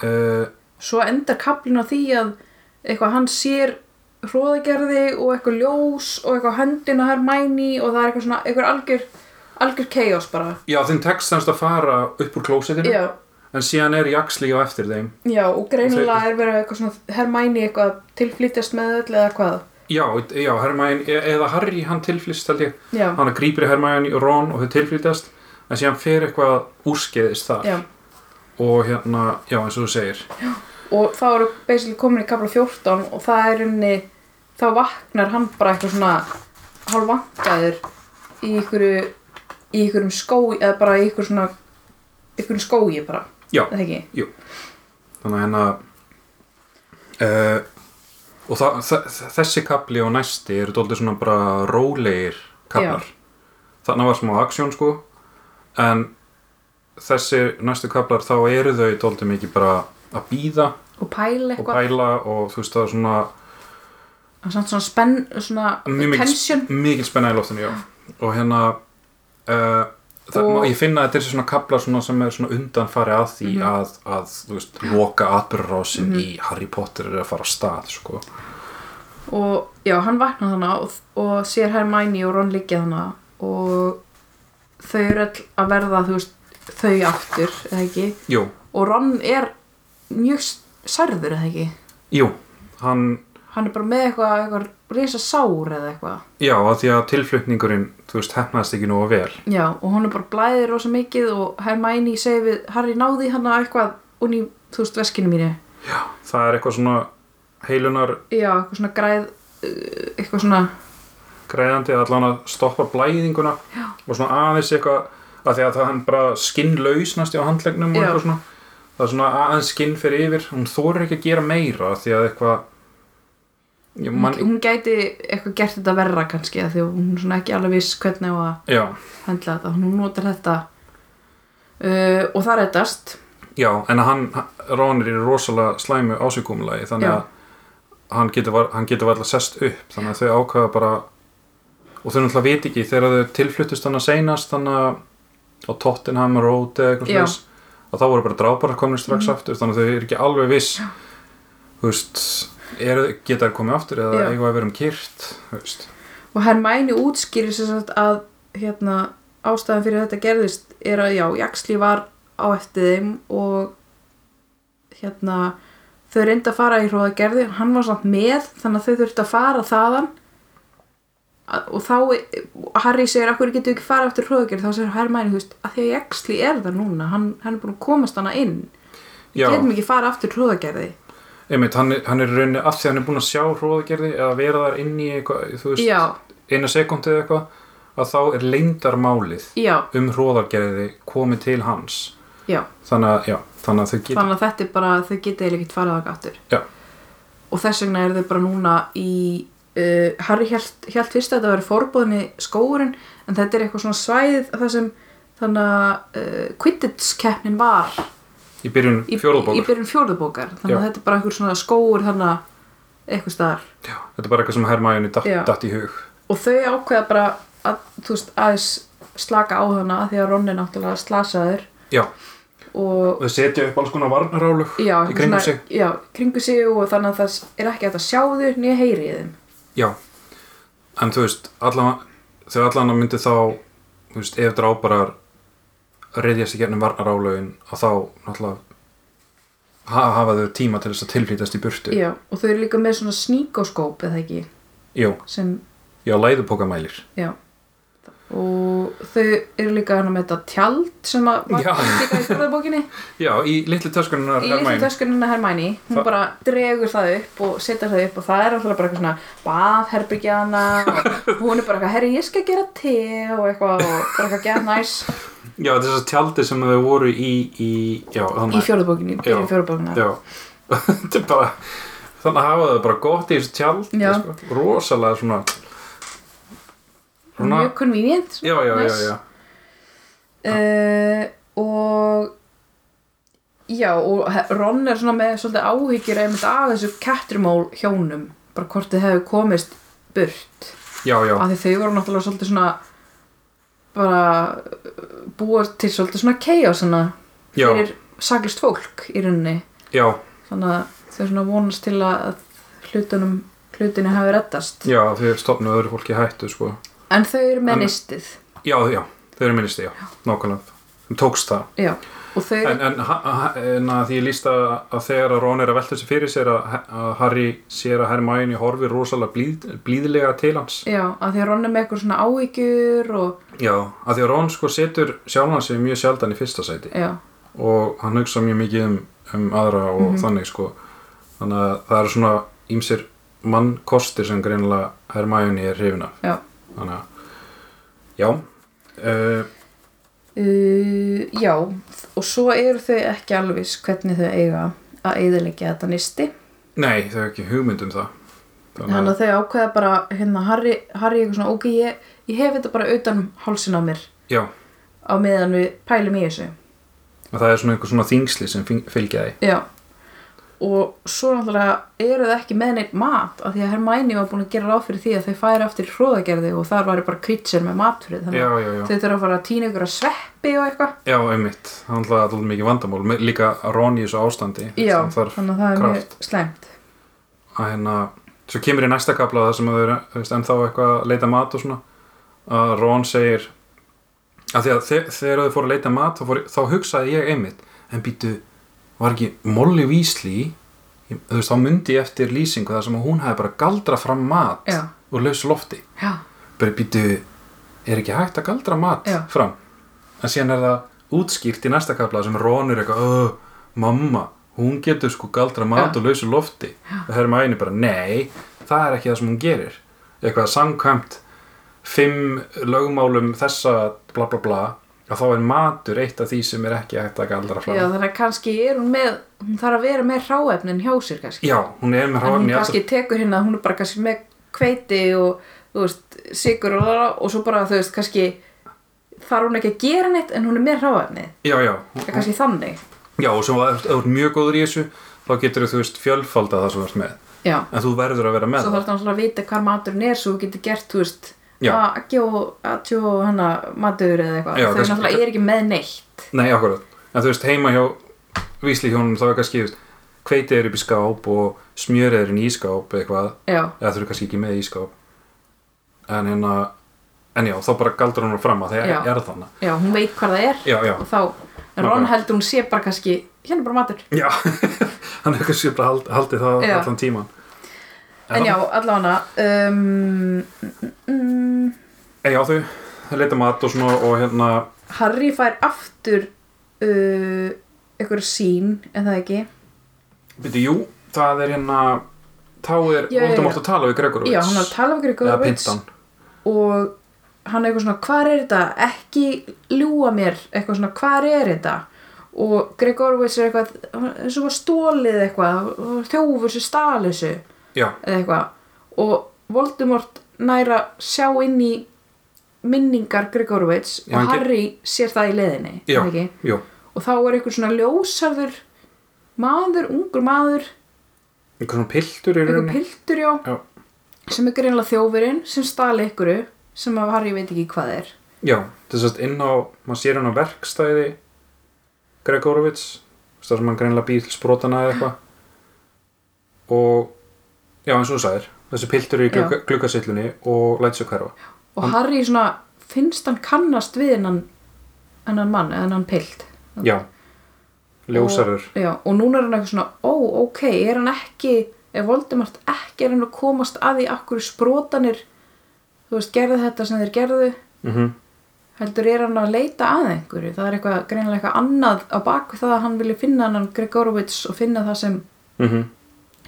uh, svo endar kaplinn á því að eitthvað hann sér hróðagerði og eitthvað ljós og eitthvað höndin á Hermæni og það er eitthvað svona, eitthvað algjör algjör chaos bara. Já þeim tekst þess að fara upp úr klósettinu já, en síðan er jaksli á eftir þeim. Já, og greinilega er verið eitthvað svona Hermæni eitthvað tilflýtjast með öll eða hvað? Já, já Hermæn, eða Harry hann tilflýst held ég, já, hann grýpir Hermæn og Ron og þau tilflýtast en síðan fer eitthvað úrskeiðist þar. Já. Og hérna, já eins og þú segir og þá eru basically komin í kapla 14 og það er unni þá vaknar hann bara eitthvað svona hálfvangaður í einhverju í einhverjum skói eða bara í einhverjum svona einhverjum skói bara, já, ekki? Þannig að hérna uh, og það, þ- þessi kapli og næsti eru dóldi svona bara rólegir kaplar þannig var smá aksjón sko en þessi næstu kaplar þá eru þau dóldi mikið bara að býða og pæla og eitthvað pæla og þú veist það er svona og samt svona spenn, svona mikil, mikil spenna í loftinu já. og hérna uh, það, Og- og... ég finna að þetta er svona kaplar svona sem er svona undanfari að því Mhm. að, að þú veist, loka atbyrðarásin í Harry Potter er að fara á stað sko. og já, hann vaknar þannig og, og sér Hermæni og Ron liggja þannig og þau eru að verða þú veist, þau aftur, eða ekki jú, og Ron er mjög særður, eða ekki? Jú hann, hann er bara með eitthvað, eitthvað risa sár eða eitthvað. Já að því að tilflutningurinn þú veist, hefnaðist ekki nógu vel. Já, og hún er bara blæðir rosa mikið og Hermæni segir við Harry náði hann eitthvað og ný, þú veist, veskinu mínu? Það er eitthvað svona heilunar já, eitthvað svona græð uh, eitthvað svona, greiðandi allan að stoppa blæðinguna já. og svona aðeins eitthvað að því að það hann bara skinnlaus næst á handlegnum og Já. eitthvað svona það er svona aðeins skinn fyrir yfir. Hún þorir ekki að gera meira því að eitthvað man, hún gæti eitthvað gert þetta verra kannski því að hún er svona ekki alveg viss hvernig á að já, hendla þetta, hún notar þetta uh, og það reddast. Já, en að hann Ron er í rosalega slæmu ásökumulagi þannig Já. að hann getur, hann getur varla sest upp þannig að þau ákveða bara og þau náttúrulega veit ekki þegar þau tilfluttust hann að seinast þannig að á Tottenham Road eða eitthvað slags og þá voru bara dráparar komin strax Mhm. aftur þannig að þau eru ekki alveg viss. Þú veist er, geta þær komið aftur eða eiga að vera um veist. Og Hermæni útskýrir sagt að hérna, ástæðan fyrir þetta gerðist er að já, Jaxli var á eftir þeim og hérna þau reynda að fara í hróðagerði. Hann var samt með þannig að þau þurftu að fara þaðan. Að- og þá Harry segir akkur getur ekki fara eftir hróðagerði þá segir Hermæni, þú veist, að því að Exley er það núna hann, hann er búin að komast hana inn. Já. getum ekki fara aftur hróðagerði einmitt, hann, hann er rauninni af því að hann er búin að sjá hróðagerði eða vera þar inn í eitthvað, þú veist, já, eina sekundi eða eitthvað að þá er leyndarmálið já, um hróðagerði komið til hans. Já. Þannig að, já, þannig að geta þannig að þetta er bara, þau geta eiginlega ekkert farið þangað aftur. Já. og þess vegna er þau bara núna í uh, Harry held, held fyrst að þetta veri forbóðinni skóurinn en þetta er eitthvað svona svæðið það sem þannig að uh, Quidditch keppnin var í byrjun fjórðubókar þannig að Já. þetta er bara einhver svona skóur þannig að eitthvað staðar. Þetta er bara eitthvað sem Hermæjunni datt, Já. datt í hug. Og þau ákveða bara að veist aðeins slaka á hana því að Ron er náttúrulega slasaður. Já, og þau setja upp alls konar varnarálug já, í kringum sig. já, kringu sig og þannig að það er ekki að sjá þau nýja heyri í þeim já, en þú veist allan, þau allan myndi þá þú veist, ef dráparar reyðjast í gernum varnarálugin og þá náttúrulega ha hafa þau tíma til þess að tilflýtast í burtu. Já, og þau eru líka með svona sníkoskóp eða ekki, Jú, sem, já, læðupókamælir. Já og þau eru líka hana með þetta tjald sem að var líka í fjörðabókinni Já, í litlu töskunar í litlu töskunina Hermæni hún Þa- bara dregur það upp og setur það upp og það er alltaf bara eitthvað svona baðherbygjana og hún er bara eitthvað, herri ég skal gera te og eitthvað og bara eitthvað gett næs Já, þess að tjaldi sem þau voru í, í í Já. byrjun fjörðabókinna Já, þetta er bara þannig að hafa þau bara gott í þessu tjaldi Já. sko. rosalega svona svona, mjög convenient. Já, já, já, Nice. já. Uh, og já og Ron er svona með svolítið áhyggjur einmitt af þessu Catrimál hjónum bara hvort þið hefur komist burt. Já, já, af því þau voru náttúrulega svolítið svona bara uh, búa til svolítið svona hana já, fyrir saklist fólk í rauninni. Já, þannig að þau svona vonast til að hlutunum hlutinni hafi reddast. Já þau stofnuðu öðru fólki hættu sko. En þau eru með nistið. Já, já, þau eru minnisti, já, nákvæmlega. Þeim tókst það. Já og þau En, en, en því ég líst að, þegar að Ron er að velta þessu fyrir sér að, að Harry sér að Hermione horfir rosalega blíð, blíðlega til hans. Já, að því að Ron er með eitthvað svona áhyggjur og Já, að því að Ron sko setur sjálfan sig mjög sjaldan í fyrsta sæti. Já, og hann hugsa mjög mikið um, um aðra og Mhm. þannig sko. Þannig að það eru svona ímsir mannkostir sem greinilega Hermione er hrifin af. Já þannig að já uh, Uh, já, og svo eru þau ekki alveg hvernig þau eiga að eiðilegja þetta nisti nei, þau hefur ekki hugmynd um það. Þannig að þau ákveða bara hérna Harry, Harry eitthvað svona, ok, ég, ég hef þetta bara utan um hálsin á mér. Já, á meðan við pælum í þessu. Að það er svona einhver svona þingsli sem fylgja því. Já og svo náttúrulega eru þau ekki með neitt mat af því að Hermæni var búin að gera ráð fyrir því að þau færi aftur í hróðagerði og þar var bara krýtsir með mat fyrir þannig já, já, já, þau þurfa að fara að týna ykkur að sveppi og eitthvað. Já, einmitt. Það er alltaf alltaf mikið vandamál. Líka að Ron í þessu ástandi já, þannig að það er kraft. mjög slæmt. Að hérna svo kemur í næsta kapla það sem þau eru þú veist, ennþá eitthvað að leita mat og svona að Ron segir að því að þe þegar þau fóru að leita mat þá, fór, þá hugsaði ég einmitt en býtu, var ekki Molly Weasley þú veist, þá myndi ég eftir lýsingu þar sem að hún hefði bara galdra fram mat Já. úr lausu lofti. Já, bara býtu, er ekki hægt að galdra mat Já. fram? En síðan er það útskýrt í næsta kapla sem Ron er eitthvað, "Ö, mamma hún getur sko galdra mat úr lausu lofti. Og Hermione bara, nei það er ekki það sem hún gerir. Eitthvað samkvæmt fimm lögmálum þessa bla bla bla að þá er matur eitt af því sem er ekki hægt að galdra fram Já, þannig að kannski er hún með, hún þarf að vera með hráefnin hjá sér kannski. Já, hún er með en hún hráefni í alla- kannski tekur hérna, hún er bara kannski með kveiti og, þú veist, sigur og, og svo bara, þú veist, kannski þarf hún ekki að gera neitt en hún er með hráefni. Já, já, Það er kannski þannig. já og svo ef þú ert mjög góður í þessu þá getur þú veist fjölfalda það sem þú ert með Já. en þú verður að vera með Svo það þarf það náttúrulega að vita hvar maturinn er svo þú getur gert, þú veist. Að og að tjó hana matur eða eitthvað. Þau náttúrulega er ekki með neitt. Nei, akkurat. En þú veist, heima hjá vísli hjónum þá er kannski, þú veist, hveiti er upp í skáp og smjörið er inn í ískáp eða eitthvað, Já, eða þú eru kannski ekki með í ískáp. En hérna, en já, þá bara galdur hún fram að það er þannig. já, hún veit hvað það er Já, já, og þá, en Ron Nákvæmlega. heldur hún sé bara kannski, hérna bara matur. já, hann er kannski bara hald, haldið það allan tíman En já, allavega um, mm, mm, En já, þau, þau leita mat og svona og hérna Harry fær aftur uh, einhver sín, en það ekki? Byrju, jú, það er hérna þá er Voldemort að tala við Gregorovits Já, hann er að tala eða Gregorovits og hann er eitthvað svona, hvar er þetta? Ekki ljúa mér, eitthvað svona, hvar er þetta? Og Gregorovits er eitthvað, eins og var stólið eitthvað, þjófur sem stál þessu Já, eða eitthvað. Og Voldemort næra sjá inn í minningar Gregorovits Já, og hann Harry sér það í leiðinni já, er það ekki? jú og þá er eitthvað svona ljósarður maður, ungur maður. Einhver svona piltur í eitthvað rauninni. piltur já, Já. sem er greinlega þjófurinn sem stali ykkuru sem að Harry veit ekki hvað er. Já, þess að inn á, maður sér hann á verkstæði Gregorovits þar sem hann greinlega býr til sprotana eða eitthvað. Og já, eins og þú sagðir. Þessi piltur í glugga, gluggasillunni og læt sér hverfa. Og Hann- Harry svona finnst hann kannast við hennan hennan mann, hennan pilt? Já, ljósarur og, já, og núna er hann eitthvað svona ó, ok, er hann ekki er Voldemort ekki er hann að komast að því akkur sprotanir þú veist, gerðu þetta sem þeir gerðu? Mm heldur er hann að leita að einhverju? Það er eitthvað, greinilega eitthvað annað á baku það að hann vilja finna hann Gregorovits og finna það sem, -hmm.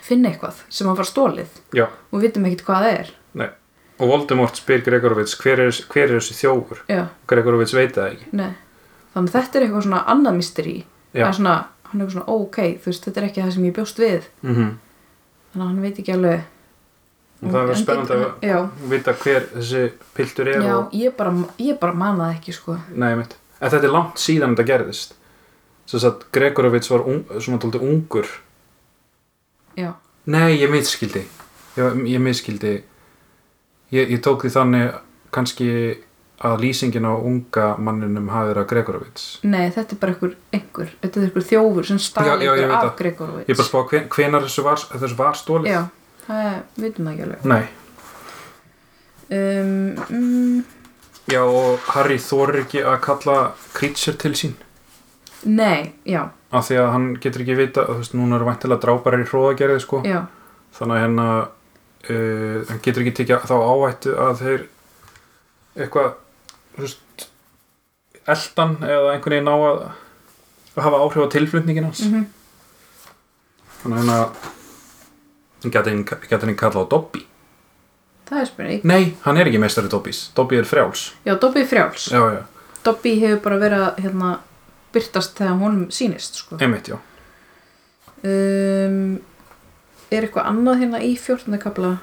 Finna eitthvað sem hann var stólið Já, og við vitum ekkert hvað það er. Nei. Og Voldemort spyr Gregorovits hver er, hver er þessi þjófur? Já, Gregorovits veit það ekki. Nei. Þannig að þetta er eitthvað svona annað mysteri Já. það er svona, hann er svona, ok, veist, þetta er ekki það sem ég bjóst við. Mm þannig að hann veit ekki alveg. Og það er En spennandi get- já, að vita hver þessi piltur er já, og, ég bara, bara man það ekki, sko. Nei, en þetta er langt síðan þetta gerðist. Að Gregorovits var un, svona tóldi ungur já, Nei, ég miskildi Ég, ég miskildi ég, ég tók því þannig kannski að lýsingin á unga manninum hafi verið að Gregorovits. Nei, þetta er bara einhver, einhver þetta er einhver þjófur sem stali veit af. Gregorovits. Ég bara spá hven, hvenar þessu var, þessu var stólið já, það er, vitum það ekki alveg. Nei, um, mm, já og Harry þorir ekki að kalla Creature til sín. Nei, já, af því að hann getur ekki vita þú veist, núna eru væntilega dráparar í hróðagerði sko. þannig að hérna uh, hann getur ekki tekið þá áhættu að þeir eitthvað þú veist eldan eða einhvern veginn ná að, að hafa áhrif á tilflutningin hans. Mm þannig að hérna hann getur hann kallað á Dobby. Það er spurning. Nei, hann er ekki meistari Dobbys. Dobby er frjáls. Já, Dobby er frjáls. Já, já, Dobby hefur bara verið að hérna, byrtast þegar honum sýnist sko. einmitt, já. Um, er eitthvað annað hérna í 14. kapla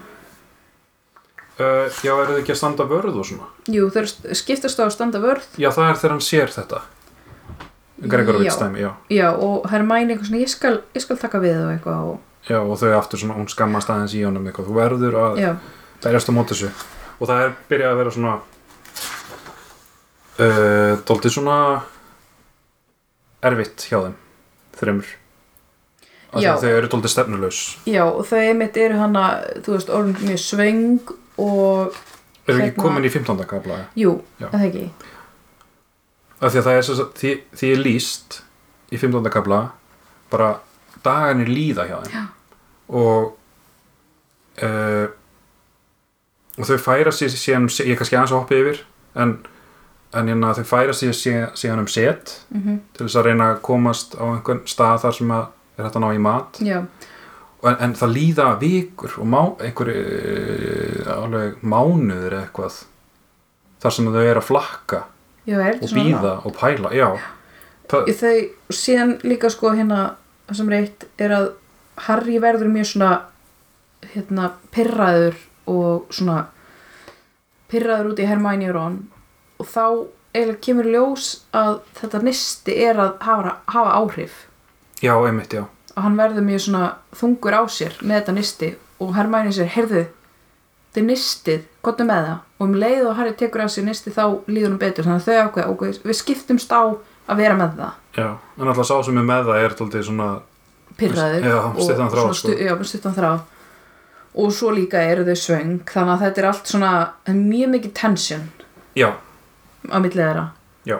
uh, já, eru þið ekki að standa vörð og svona? Jú, þau skiptast á að standa vörð. Já, það er þegar hann sér þetta. Gregorovits dæmi, já. Já, og Hermæni eitthvað svona ég skal, ég skal taka við og eitthvað og, Já, og þau aftur svona, hún skammast aðeins í honum eitthvað, þú verður að já, berjast á móti þessu. Og það er byrjað að vera svona uh, dóltið svona erfitt hjá þeim þreymur þau eru dóltið stefnulegs já, og þau einmitt eru hana þú veist, orðin mjög svöng og, eru ekki Hérna- komin í 15. kapla jú, það ekki af því að það er svo því, því er líst í 15. kapla bara dagarnir líða hjá þeim Já. og uh, og þau færa sér síðan, ég er kannski aðeins að hoppa yfir en, en hérna, þau færa sér síðan, um set mm til þess að reyna að komast á einhvern stað þar sem að er hægt að ná í mat. Já, en, en það líða vikur og má, einhver uh, alveg mánuður eitthvað þar sem þau eru að flakka já, er og býða og pæla já, það, Í þau, síðan líka sko hérna sem reitt er að Harry verður mjög svona hérna pirraður og svona pirraður út í Hermione og Ron og þá eiginlega kemur ljós að þetta nisti er að hafa, hafa áhrif. Já, einmitt, já. Og hann verður mjög svona þungur á sér með þetta nisti og Hermione sér, heyrðu þetta er nistið, gottum með það. Og um leið og Harry tekur á sér nisti þá líður hann betur, þannig að þau ákveða okay, við skiptumst á að vera með það. Já, en alltaf sá sem er með það er tóltið svona, pirraður og stuttan svona stu, sko. þráð. Og svo líka eru þau svöng þannig að þetta er allt svona er mjög mikið tension. Já, á milli þeirra. Já.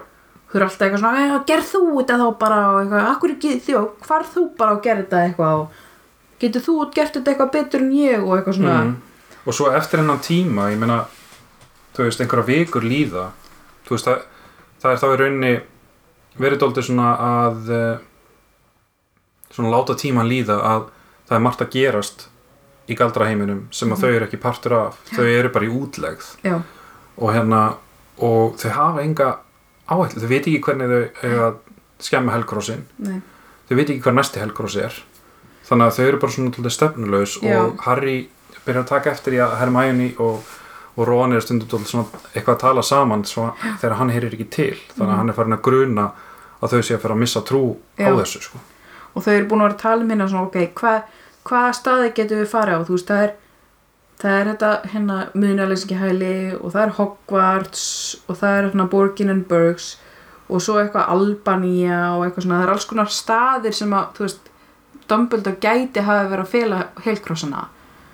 þú eru alltaf eitthvað svona, "Æ, gerð þú þetta þá bara? Og eitthvað, akkur ekki þjó, hvar þú bara og gerð þetta eitthvað og getur þú gert þetta eitthvað betur en ég? Og eitthvað svona. Mm. og svo eftir hennan tíma ég meina, þú veist, einhverja vikur líða þú veist, það, það er þá í rauninni verið dóldi svona að eh, svona láta tíman líða að það er margt að gerast í galdraheiminum sem að þau eru ekki partur af. Þau eru bara í útlegð. Já, og hérna og þau hafa enga áætlu, þau veit ekki hvernig þau eiga að skemma helgrossin nei, þau veit ekki hvað næsti helgross er. Þannig að þau eru bara svona stefnulegs og Harry byrjar að taka eftir í að Hermione og, og Ron er stundum eitthvað að tala saman þegar hann heyrir ekki til. Þannig að hann er farin að gruna að þau sé að fyrir að missa trú á Já. þessu sko. og þau eru búin að vera að tala hérna svona, ok, hvað hvaða staði getum við farið á, þú veist, það er það er þetta hérna munaleysingjahæli og það er Hogwarts og það er hérna Borgin and Burgs og svo eitthvað Albania og eitthvað svona, það er alls konar staðir sem að, þú veist, Dumbledore gæti hafi verið að fela heilkrossana.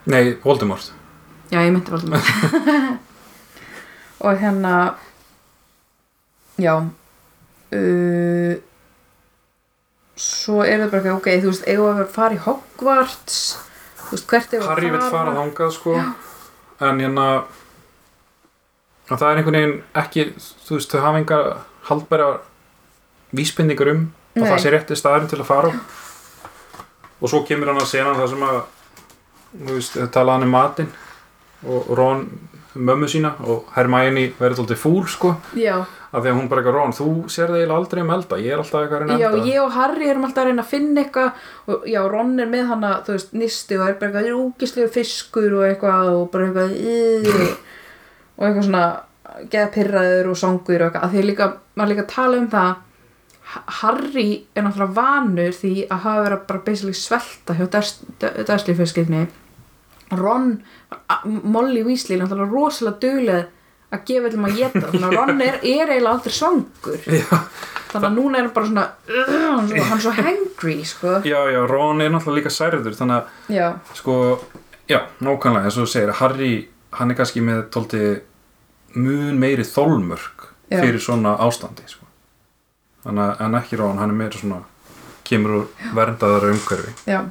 Nei, Voldemort. Já, ég myndi Voldemort. Og hérna já uh, svo er það bara ekki, ok, þú veist, eigum við að fara í Hogwarts Harry vill fara þangað sko. En hérna að það er einhvern veginn ekki þú veist, þau hafa enga haldbæra vísbendingar um að Nei. það sé rétti staðurinn til að fara á. Og svo kemur hann að sena það sem að þú veist, tala hann um matinn og Ron mömmu sína og Hermione verður alltaf fúl sko. Já, af því að hún bara eitthvað Ron, þú sér það eiginlega aldrei um elda ég er alltaf eitthvað að reyna að já, elda ég og Harry erum alltaf að reyna að finna eitthvað og já, Ron er með hana, þú veist, nisti og er bara eitthvað úkislegu fiskur og eitthvað og bara eitthvað "Ugh", og eitthvað svona geða pyrraður og songur og eitthvað, að því líka, maður líka tala um það Ha- Harry er náttúrulega vanur því að hafa verið að bara basically svelta hjá fjölskyldni Ron, Molly Weasley er náttúrulega rosalega dugleg að gefa maður að geta þannig að Ron er, er eiginlega aldrei svangur. Já, þannig að núna er hann bara svona "Ugh", hann er svo- hangry sko. já, já, Ron er náttúrulega líka særður þannig að já, sko, já, nákvæmlega eins og þú segir, Harry, hann er kannski með tólti mun meiri þólmörk Já. fyrir svona ástandi sko. þannig að ekki Ron, hann er meira svona kemur úr verndaðara umhverfi. Já.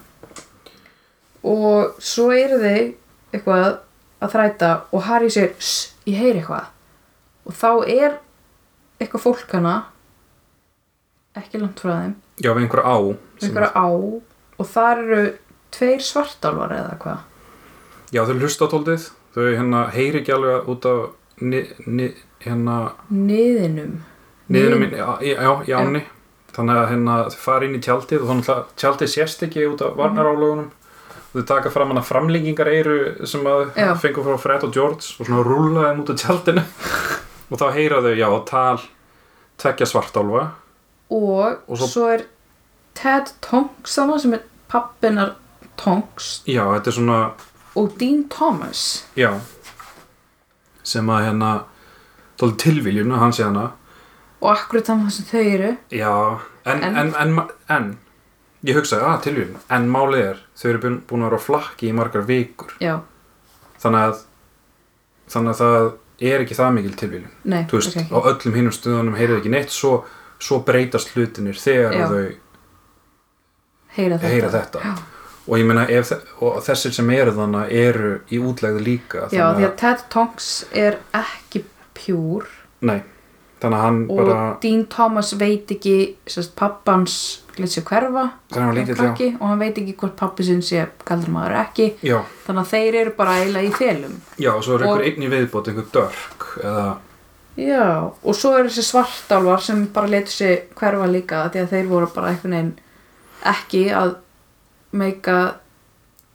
Og svo eru þau eitthvað að þræta og Harry segir "Sss, ég heyri eitthvað. Og þá er eitthvað fólk hana ekki langt frá þeim. Já, við einhverja á einhverja á og þar eru tveir svartálvar eða hvað? Já, þau hlusta á tóltið þau hérna heyri ekki alveg út af ni, ni, hérna niðinum. Minn, já, já, í áni þannig að hérna þau fara inn í tjaldið og þannig að tjaldið sést ekki út af varnarálögunum og þau taka fram hana framlengingar eiru sem að Já. fengur frá Fred og George og svona rúla þeim út af tjaldinu. Og þá heyra þau, já, tal tvekja svartálfa. Og, Og svo- svo, er Ted Tonks þarna sem er pappinar Tonks. Já, þetta er svona, og Dean Thomas. Já. Sem að hérna tóli tilviljun að hann sé hana. Og akkurat þannig sem þau eru. Já, en, En- en, en, en, ég hugsaði, að tilviljun en málið er, þau eru búin, búin að vera á flakki í margar vikur. Já, þannig að þannig að það er ekki það mikil tilvíljun nei, þú veist, ok, á öllum hinnum stöðunum heyrið ekki neitt svo, svo breytast hlutinir þegar Já. þau heyra þetta, heyra þetta. Og ég meina ef, og þessir sem eru þannig eru í útlegðu líka já, því að Ted Tonks er ekki pjúr nei, þannig að hann og bara Dean Thomas veit ekki sérst, pappans lít sér hverfa. Að hann krakki, og hann veit ekki hvort pappi sinn sé kaldur maður ekki. Já, þannig að þeir eru bara eiginlega í felum. Já, og svo er Og- einhver einn í viðbót einhver dörk eða, Já, og svo er þessi svartálfar sem bara letur sig hverfa líka því að þeir voru bara einhvern veginn ekki að meika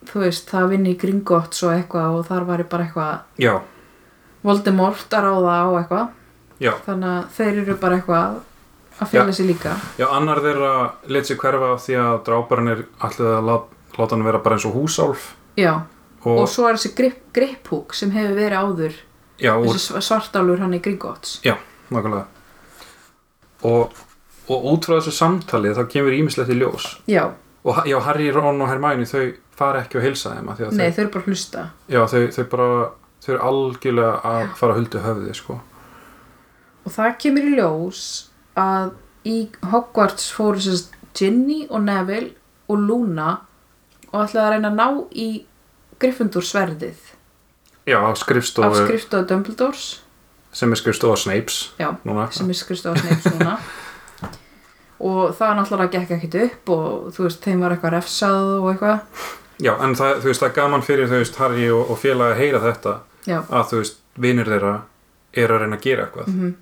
þú veist, það vinni í Gringotts og eitthvað og þar var bara eitthvað já, Voldemort að ráða á eitthvað já, þannig að þeir eru bara eitthvað að fjöla sig líka. Já, annar þeirra let sér hverfa af því að dráparinn er alltaf að lát, láta hann vera bara eins og húsálf. Já, og, og, svo er þessi grip, griphúk sem hefur verið áður. Já, þessi sv- svartálfur hann í Gringotts Já, nákvæmlega. Og, og út frá þessu samtali þá kemur ímislegt í ljós. Já, og já, Harry, Ron og Hermione þau fara ekki að heilsa þeim nei, þau, þau eru bara hlusta. Já, þau, þau bara þau eru algjörlega að fara að huldu höfði sko. Og það kemur í ljós að í Hogwarts fóru sérst Ginny og Neville og Luna og ætlaði að reyna að ná í Gryffindor sverðið. Já, af skrifstofu skrifstofu Dumbledores. Sem er skrifstofu Snapes já, núna. sem er skrifstofu Snapes núna. Og það náttúrulega gekk ekkert upp og þú veist, þeim var eitthvað refsað og eitthvað. Já, en það, þú veist, það er gaman fyrir þú veist, Harry og, og félagi að heyra þetta. Já, að þú veist, vinir þeirra eru að reyna að gera eitthvað. Mhm,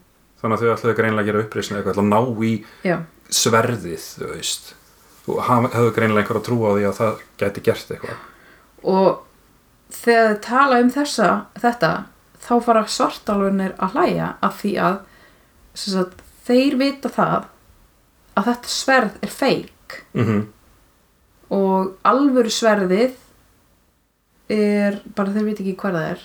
þannig að þau ætlaðu greinlega að gera uppreisni eitthvað ætla að ná í já, sverðið þú veist. Þú haf- hefðu greinlega einhver að trúa á því að það gæti gert eitthvað. Og þegar þið tala um þessa, þetta þá fara svartálfunir að hlæja af því að sagt, þeir vita það að þetta sverð er feik. Mm og alvöru sverðið er bara þeir vita ekki hvað það er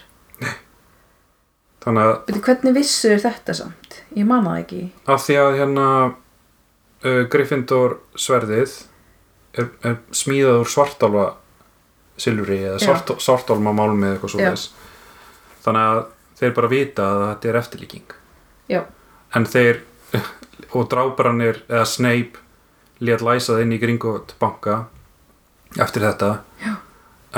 þannig að Beti, hvernig vissu þér þetta samt? Ég man það ekki af því að hérna uh, Gryffindor sverðið er, er smíðað úr svartálfa silfri eða svart, svartálma málmi eða eitthvað svo Já. þannig að þeir bara vita að þetta er eftirlíking Já, en þeir og dráparannir eða Snape lét læsa það inn í Gringot banka eftir þetta Já.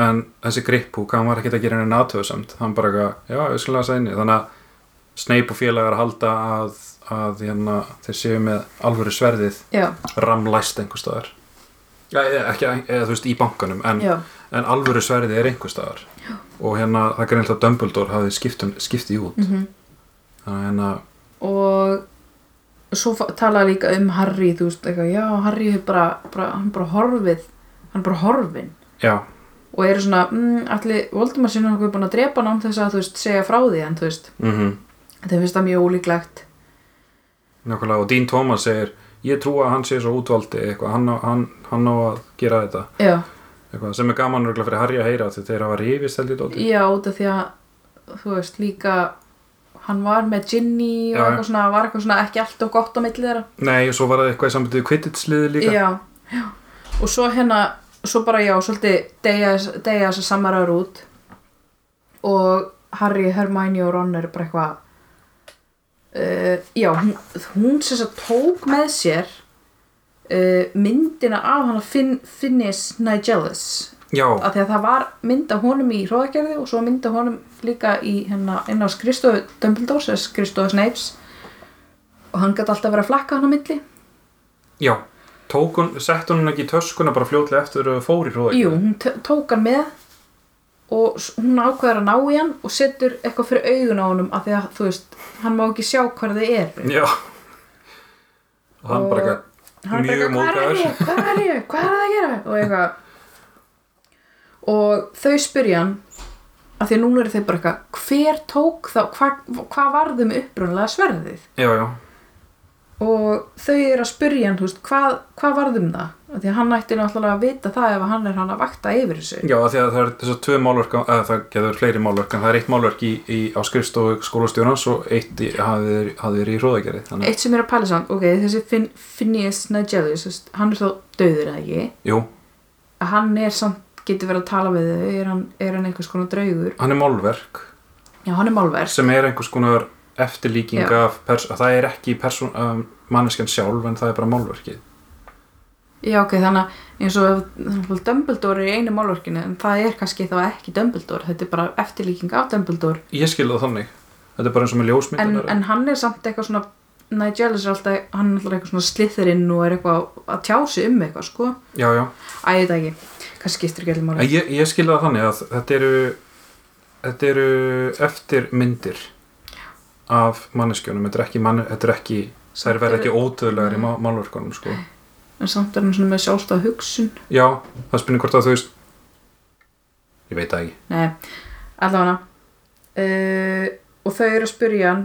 En þessi grippúk, hann var ekkert að gera henni aðtöðsamt, hann bara eitthvað, já, við skulum læsa inni þannig að Snape og félagar halda að, að hérna, þeir séu með alvöru sverðið já, ramlæst einhver staðar. Eða, ekki, eða þú veist, í bankanum. En, já, en alvöru sverðið er einhver staðar. Já. og hérna, það er að Dumbledore hafði skipt, um- skipt í út. Mhm. Þannig að hérna, og svo talaði líka um Harry þú veist, eitthvað, já, Harry er bara, bara hann bara horfið, hann bara horfin já, og eru svona, mm, allir Voldemar sinni okkur búin að drepa hann án þess að þú veist, segja frá því en þú veist, mhm. Þeim finnst það mjög ólíklegt. Nákvæmlega og Dean Thomas segir ég trú að hann sé svo útvaldi eitthvað, hann, hann, hann á að gera þetta. Já, eitthvað, sem er gaman örugglega fyrir Harry að heyra því þeir hafa rifist held ég dóti já, út af því að þú veist, líka hann var með Ginny og Já, eitthvað svona, var eitthvað svona ekki alltaf gott á milli þeirra. Nei, og svo var það eitthvað í sambandið við Quidditch-liði líka. Já, já, og svo hérna svo bara já, svolítið deyja, deyja þessar samarar út. Og Harry, Hermione og Ron eru bara eitthvað uh, já, hún, hún sem sagt tók með sér uh, myndina af hana Fin, Finnis Nigellus. Já, af því að það var mynd af honum í hróðagerði og svo mynd af honum líka í hérna inn á skristofu Dumbledore eða skristofu Snapes. Og hann gæti alltaf verið að flakka hann á milli. Já hún, sett hún ekki í töskuna bara fljótlega eftir að fór í hróðak Jú, hún tók hann með og hún ákveður að ná í hann og setur eitthvað fyrir augun á honum af því að þú veist, hann má ekki sjá hvar þið er Já. Og hann Og bara eitthvað hann mjög bara, hvað er ég, hvað er hvað það að gera? Og eitthvað. Og þau spyrja hann af því að núna eru þeir bara eitthvað hver tók þá, hvað hva varðum upprunlega sverðið? Já, já, og þau eru að spyrja hann, veist, hvað, hvað varðum það? Því að hann ætti náttúrulega að vita það ef hann er hann að vakta yfir þessu. Já því að það er þessar tvö málverk eða það getur fleiri málverk en það er eitt málverk í, í, á skrifstofu skólastjórnans og eitt verið í hróðagerði þannig, eitt sem er að pæla samt, ok, þessi Fin Phineas veist, hann er þá döður eða ekki, jú, að hann er samt getur verið að tala við þau, er hann, er hann einhvers konar draugur, hann er málverk. Já, hann er málverk. Sem er einhvers konar eftirlíking af það er ekki um, manneskjan sjálf en það er bara málverkið. Já, ok, þannig að eins og Dumbledore er í einu málverkinu en það er kannski þá ekki Dumbledore þetta er bara eftirlíking af Dumbledore. Ég skil það þannig. Þetta er bara eins og með en, ljósmyndunar en hann er samt eitthvað svona Nigellus er alltaf, hann er alltaf eitthvað svona slithirinn og er eitthvað að tjá sig um eitthvað, sko. Já, já, Æ, það ekki, kannski skiptir ekki allir en máli ég, ég skil það þannig að þetta eru þetta eru eftirmyndir af manneskjónum þetta er ekki, mann, þetta er ekki þær verða ekki ódöðlegar í má- málverkunum sko. en samt er hann svona með sjálfstæð hugsun. Já, það spynir hvort að þú veist ég veit það ekki. Nei, allavega. Uh, og þau eru að spyrja hann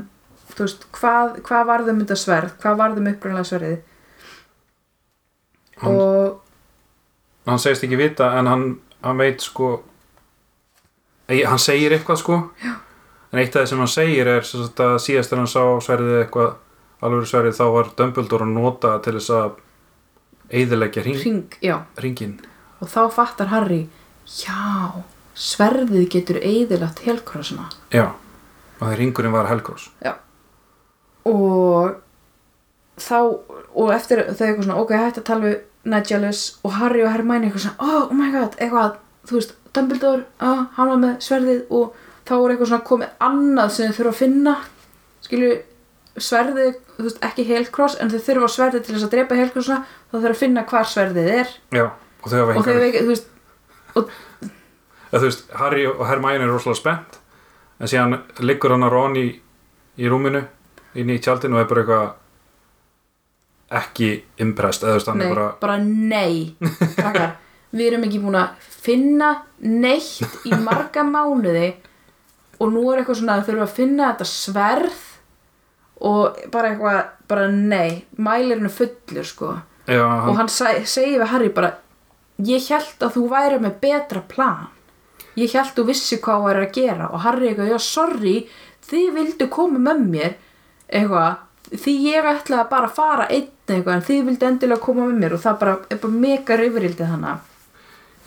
þú veist, hvað, hvað varðum þetta sverð? Hvað varðum upprænlega sverðið? Hann- og hann segist ekki vita en hann, hann veit sko Ei, hann segir eitthvað sko. Já. En eitt af það sem hann segir er sagt, að síðast þegar hann sá sverðið eitthvað alveg sverðið þá var Dumbledore að nota til þess að hring, já. hringin og þá fattar Harry já, sverðið getur eðilagt helkrossuna já, og það hringurinn var Helgros og þá og eftir þau eitthvað svona ok, hætti að tala við Nigellus og Harry og Hermione eitthvað svona oh, oh my god, eitthvað, þú veist Dumbledore, ah, hann var með sverðið og þá er eitthvað svona komið annað sem þau þurfa að finna. Skilju sverðið, þú veist, ekki Helcross en þau þurfa sverðið til þess að drepa Helcrossna þá þurfa að finna hvar sverðið er. Já, og þau hafa og ekki, þú veist eða þú veist, Harry og Hermione er rosalega spennt en síðan liggur hann að Ron í, í rúminu inn í tjaldinu og er bara eitthvað ekki impressed eða þú veist, hann nei, er bara bara nei. Krakkar, við erum ekki búin að finna neitt í marga mánuði og nú er eitthvað svona að þurfa að finna þetta sverð og bara eitthvað, bara nei mælirinn er fullur sko. Já, og hann, hann seg, segir við Harry bara ég held að þú væri með betra plan. Ég held þú vissi hvað þú væri að gera. Og Harry eitthvað, já sorry þið vildu koma með mér. Eitthvað, því ég ætlaði bara að fara einn eitthvað en þið vildu endilega koma með mér. Og það bara er bara mega reyfrildið hana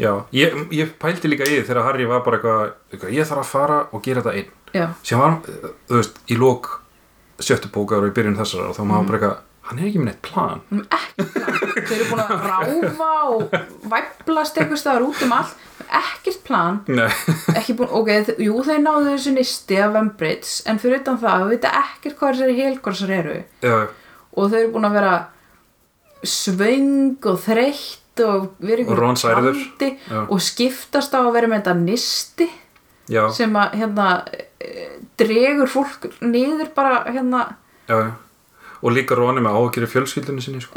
já, ég, ég pældi líka í því þegar Harry var bara eitthvað, ég þarf að fara og gera þetta einn. Já, sem var, þú veist, í lók sjöttu bókar og í byrjun þessara og þá maður bara eitthvað, hann er ekki með neitt plan. Um ekki plan. Þau eru búin að ráfa og væplast eitthvað staðar út um allt. Ekkert plan. Nei, ekki búin, ok, jú þeir náðu þessu nisti af Umbridge, en fyrir utan það við vita ekkert hvað þessari helkorsar eru. Já, og þau eru búin að vera svöng og þreytt og Ron særður. Já. og skiptast á að vera með þetta nisti já, sem að hérna eh, dregur fólk niður bara hérna já, og líka er með áhyggjur í fjölskyldunni sinni sko.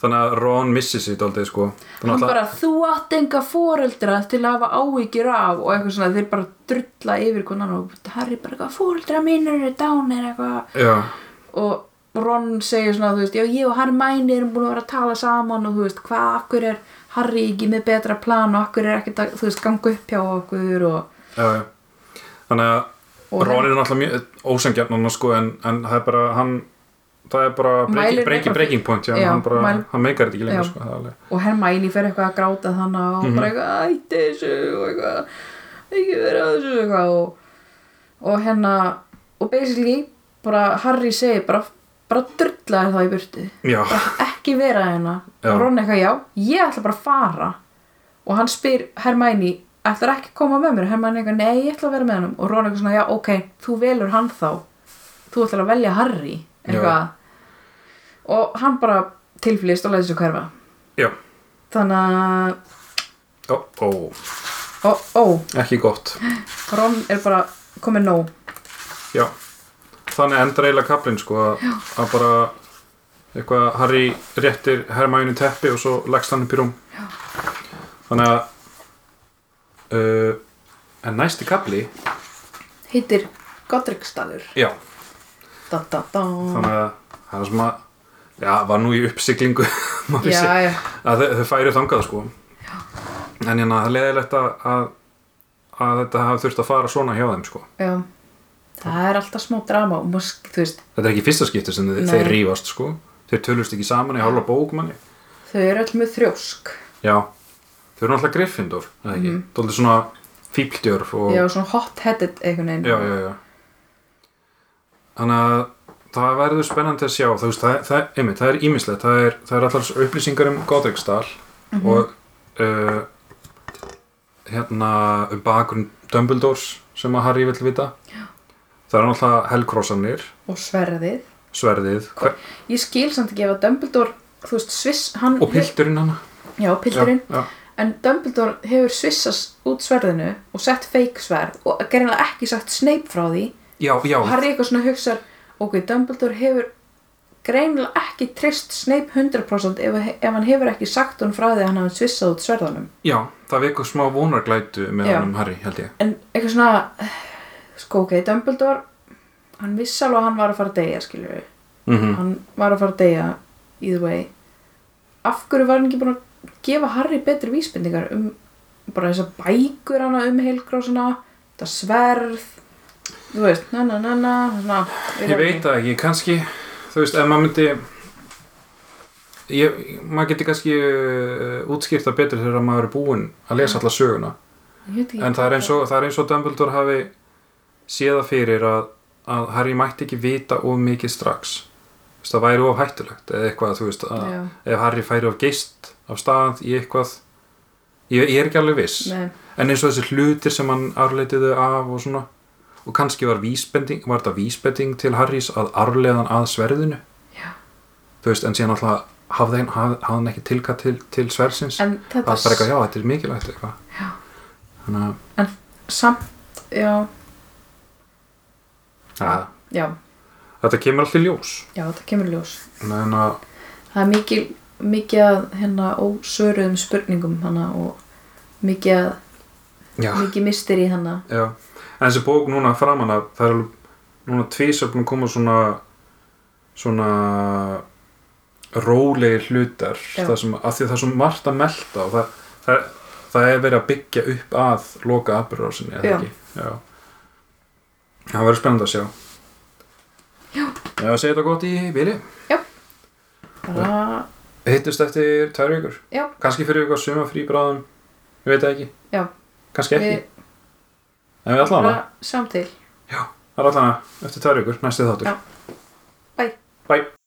þannig að Ron missi sig dálítið sko. hann að bara þú átt enga foreldra til að hafa áhyggjur af og eitthvað svona þeir bara drulla yfir konan og Harry bara eitthvað foreldra mínir eru dánir eitthvað og Ron segir svona, þú veist, já ég og Hermione erum búin að vera að tala saman og þú veist, hvað, akkur er Harry ekki með betra plan og akkur er ekkert að, þú veist, ganga upp hjá okkur og, já, já. þannig að Og Ron er náttúrulega mjög ósangjarnan sko, en, en það er bara hann, það er bara breaking, breaking, breaking point já, Já, hann, bara, mæl- hann meikar þetta ekki lengur sko, það er alveg- og Hermione fer eitthvað að gráta þannig og Mhm. bara eitthvað, ætti þessu og eitthvað, ekki vera að þessu eitthvað og, og hérna og basically, bara Harry segir bara, bara drulla þér þá í burtu. Ekki vera hérna. Ron eitthvað, já, ég ætla bara að fara. Og hann spyr Hermione ætlar ekki að koma með mér? Hermione eitthvað, nei, ég ætla að vera með hann og Ron eitthvað svona, já, ok, þú velur hann þá. Þú ætlar að velja Harry. Og hann bara tilflýst og læði sig hverfa. Já, þannig að, ó, ó, ó, ó. Ekki gott. Ron er bara komið nóg. Já, þannig endar eiginlega kaplinn sko, að, að bara eitthvað Harry réttir Hermæni teppi og svo leggst hann upp í rúm. Já. þannig að uh, en næsti kapli heitir Godricstaður já, da, da, da. þannig að það er að já, var nú í vissi já, já, að þau, færi þangað sko. En hérna það er leðilegt að, að að þetta hafi þurft að fara svona hjá þeim sko. Já það er alltaf smá drama og maður, þú veist, þetta er ekki fyrsta skipti sem Nei. þeir rífast sko. Þeir tölust ekki saman í hálfa bók manni. þau eru öll með þrjósk. Já, þau eru náttúrulega Gryffindor eða ekki, mm. dóldi svona fíldjörf og já, svona hot-headed einhvern veginn. Já, já, já. þannig að það verður spennandi að sjá. Þú veist, það, það, einmitt, það er ímislegt það er, það er allar upplýsingar um Godricstall og uh, hérna um bakgrunn Dumbledores sem að Harry vill vita. Það er náttúrulega Hellcrossanir og sverðið. Sverðið. Hver, ég skil samt ekki ef að Dumbledore þú veist, Sviss, hann og pilturinn hana. Já, pilturinn, já, en Dumbledore hefur svissast út sverðinu og sett fake sverð og gerðinlega ekki sagt Snape frá því. Já, já, og Harry eitthvað svona hugsar ok, Dumbledore hefur greinilega ekki trist Snape 100% ef, ef hann hefur ekki sagt hún frá því að hann hafi svissað út sverðunum. Já, það vekur smá vonarglætu með Já. hann um Harry, held ég. En eitthvað svona sko ok, Dumbledore hann vissi alveg að hann var að fara að deyja skilur við, mm hann var að fara að deyja either way. Af hverju var hann ekki búin að gefa Harry betri vísbendingar um bara þessar bækur hana um heilgrósuna þetta sverð þú veist, na na na na na Ég veit það ekki, kannski þú veist, ef maður myndi ég, maður geti kannski uh, útskýrt það betur þegar maður er búinn að lesa alla söguna. En það er eins og, er og Dumbledore hafi séða fyrir að, að Harry mætti ekki vita of mikið strax. Veist, það væri of hættulegt eða eitthvað, þú veist, að Já. ef Harry færi of geist af stað í eitthvað. Ég, ég er ekki alveg viss. Nei, en eins og þessi hlutir sem hann arleitiðu af og svona og kannski var vísbending var þetta vísbending til Harrys að arleiðan að sverðinu? Já. þú veist, en síðan alltaf hafði hann, ekki tilkað til, til en þetta er bara eitthvað, já, þetta er mikilvægt eitthvað. Að samt, já, ja, já, þetta kemur alltaf í ljós. Já, þetta kemur í ljós. En að, það er mikil, mikið að hérna ósvöruðum spurningum hana og mikið, að- mikið misteri hana. Já. En þessi bók núna framan að það er núna tvísar búin að koma svona svona rólegir hlutar. Sem, að því að það er svo margt að melta og það, það, það er verið að byggja upp að loka atbyrðarásinni eða ekki? Já. Það verður spennandi að sjá. Já. Já, segja þetta gott í bili? Bara, hittust eftir tvær vikur? Já, kannski fyrir eitthvað suma frí bráðum ég veit það ekki. Já. Kannski ekki, við en við allan bara sjáum til það er allan eftir tvær vikur, næsti þáttur. Já. Bye. Bye.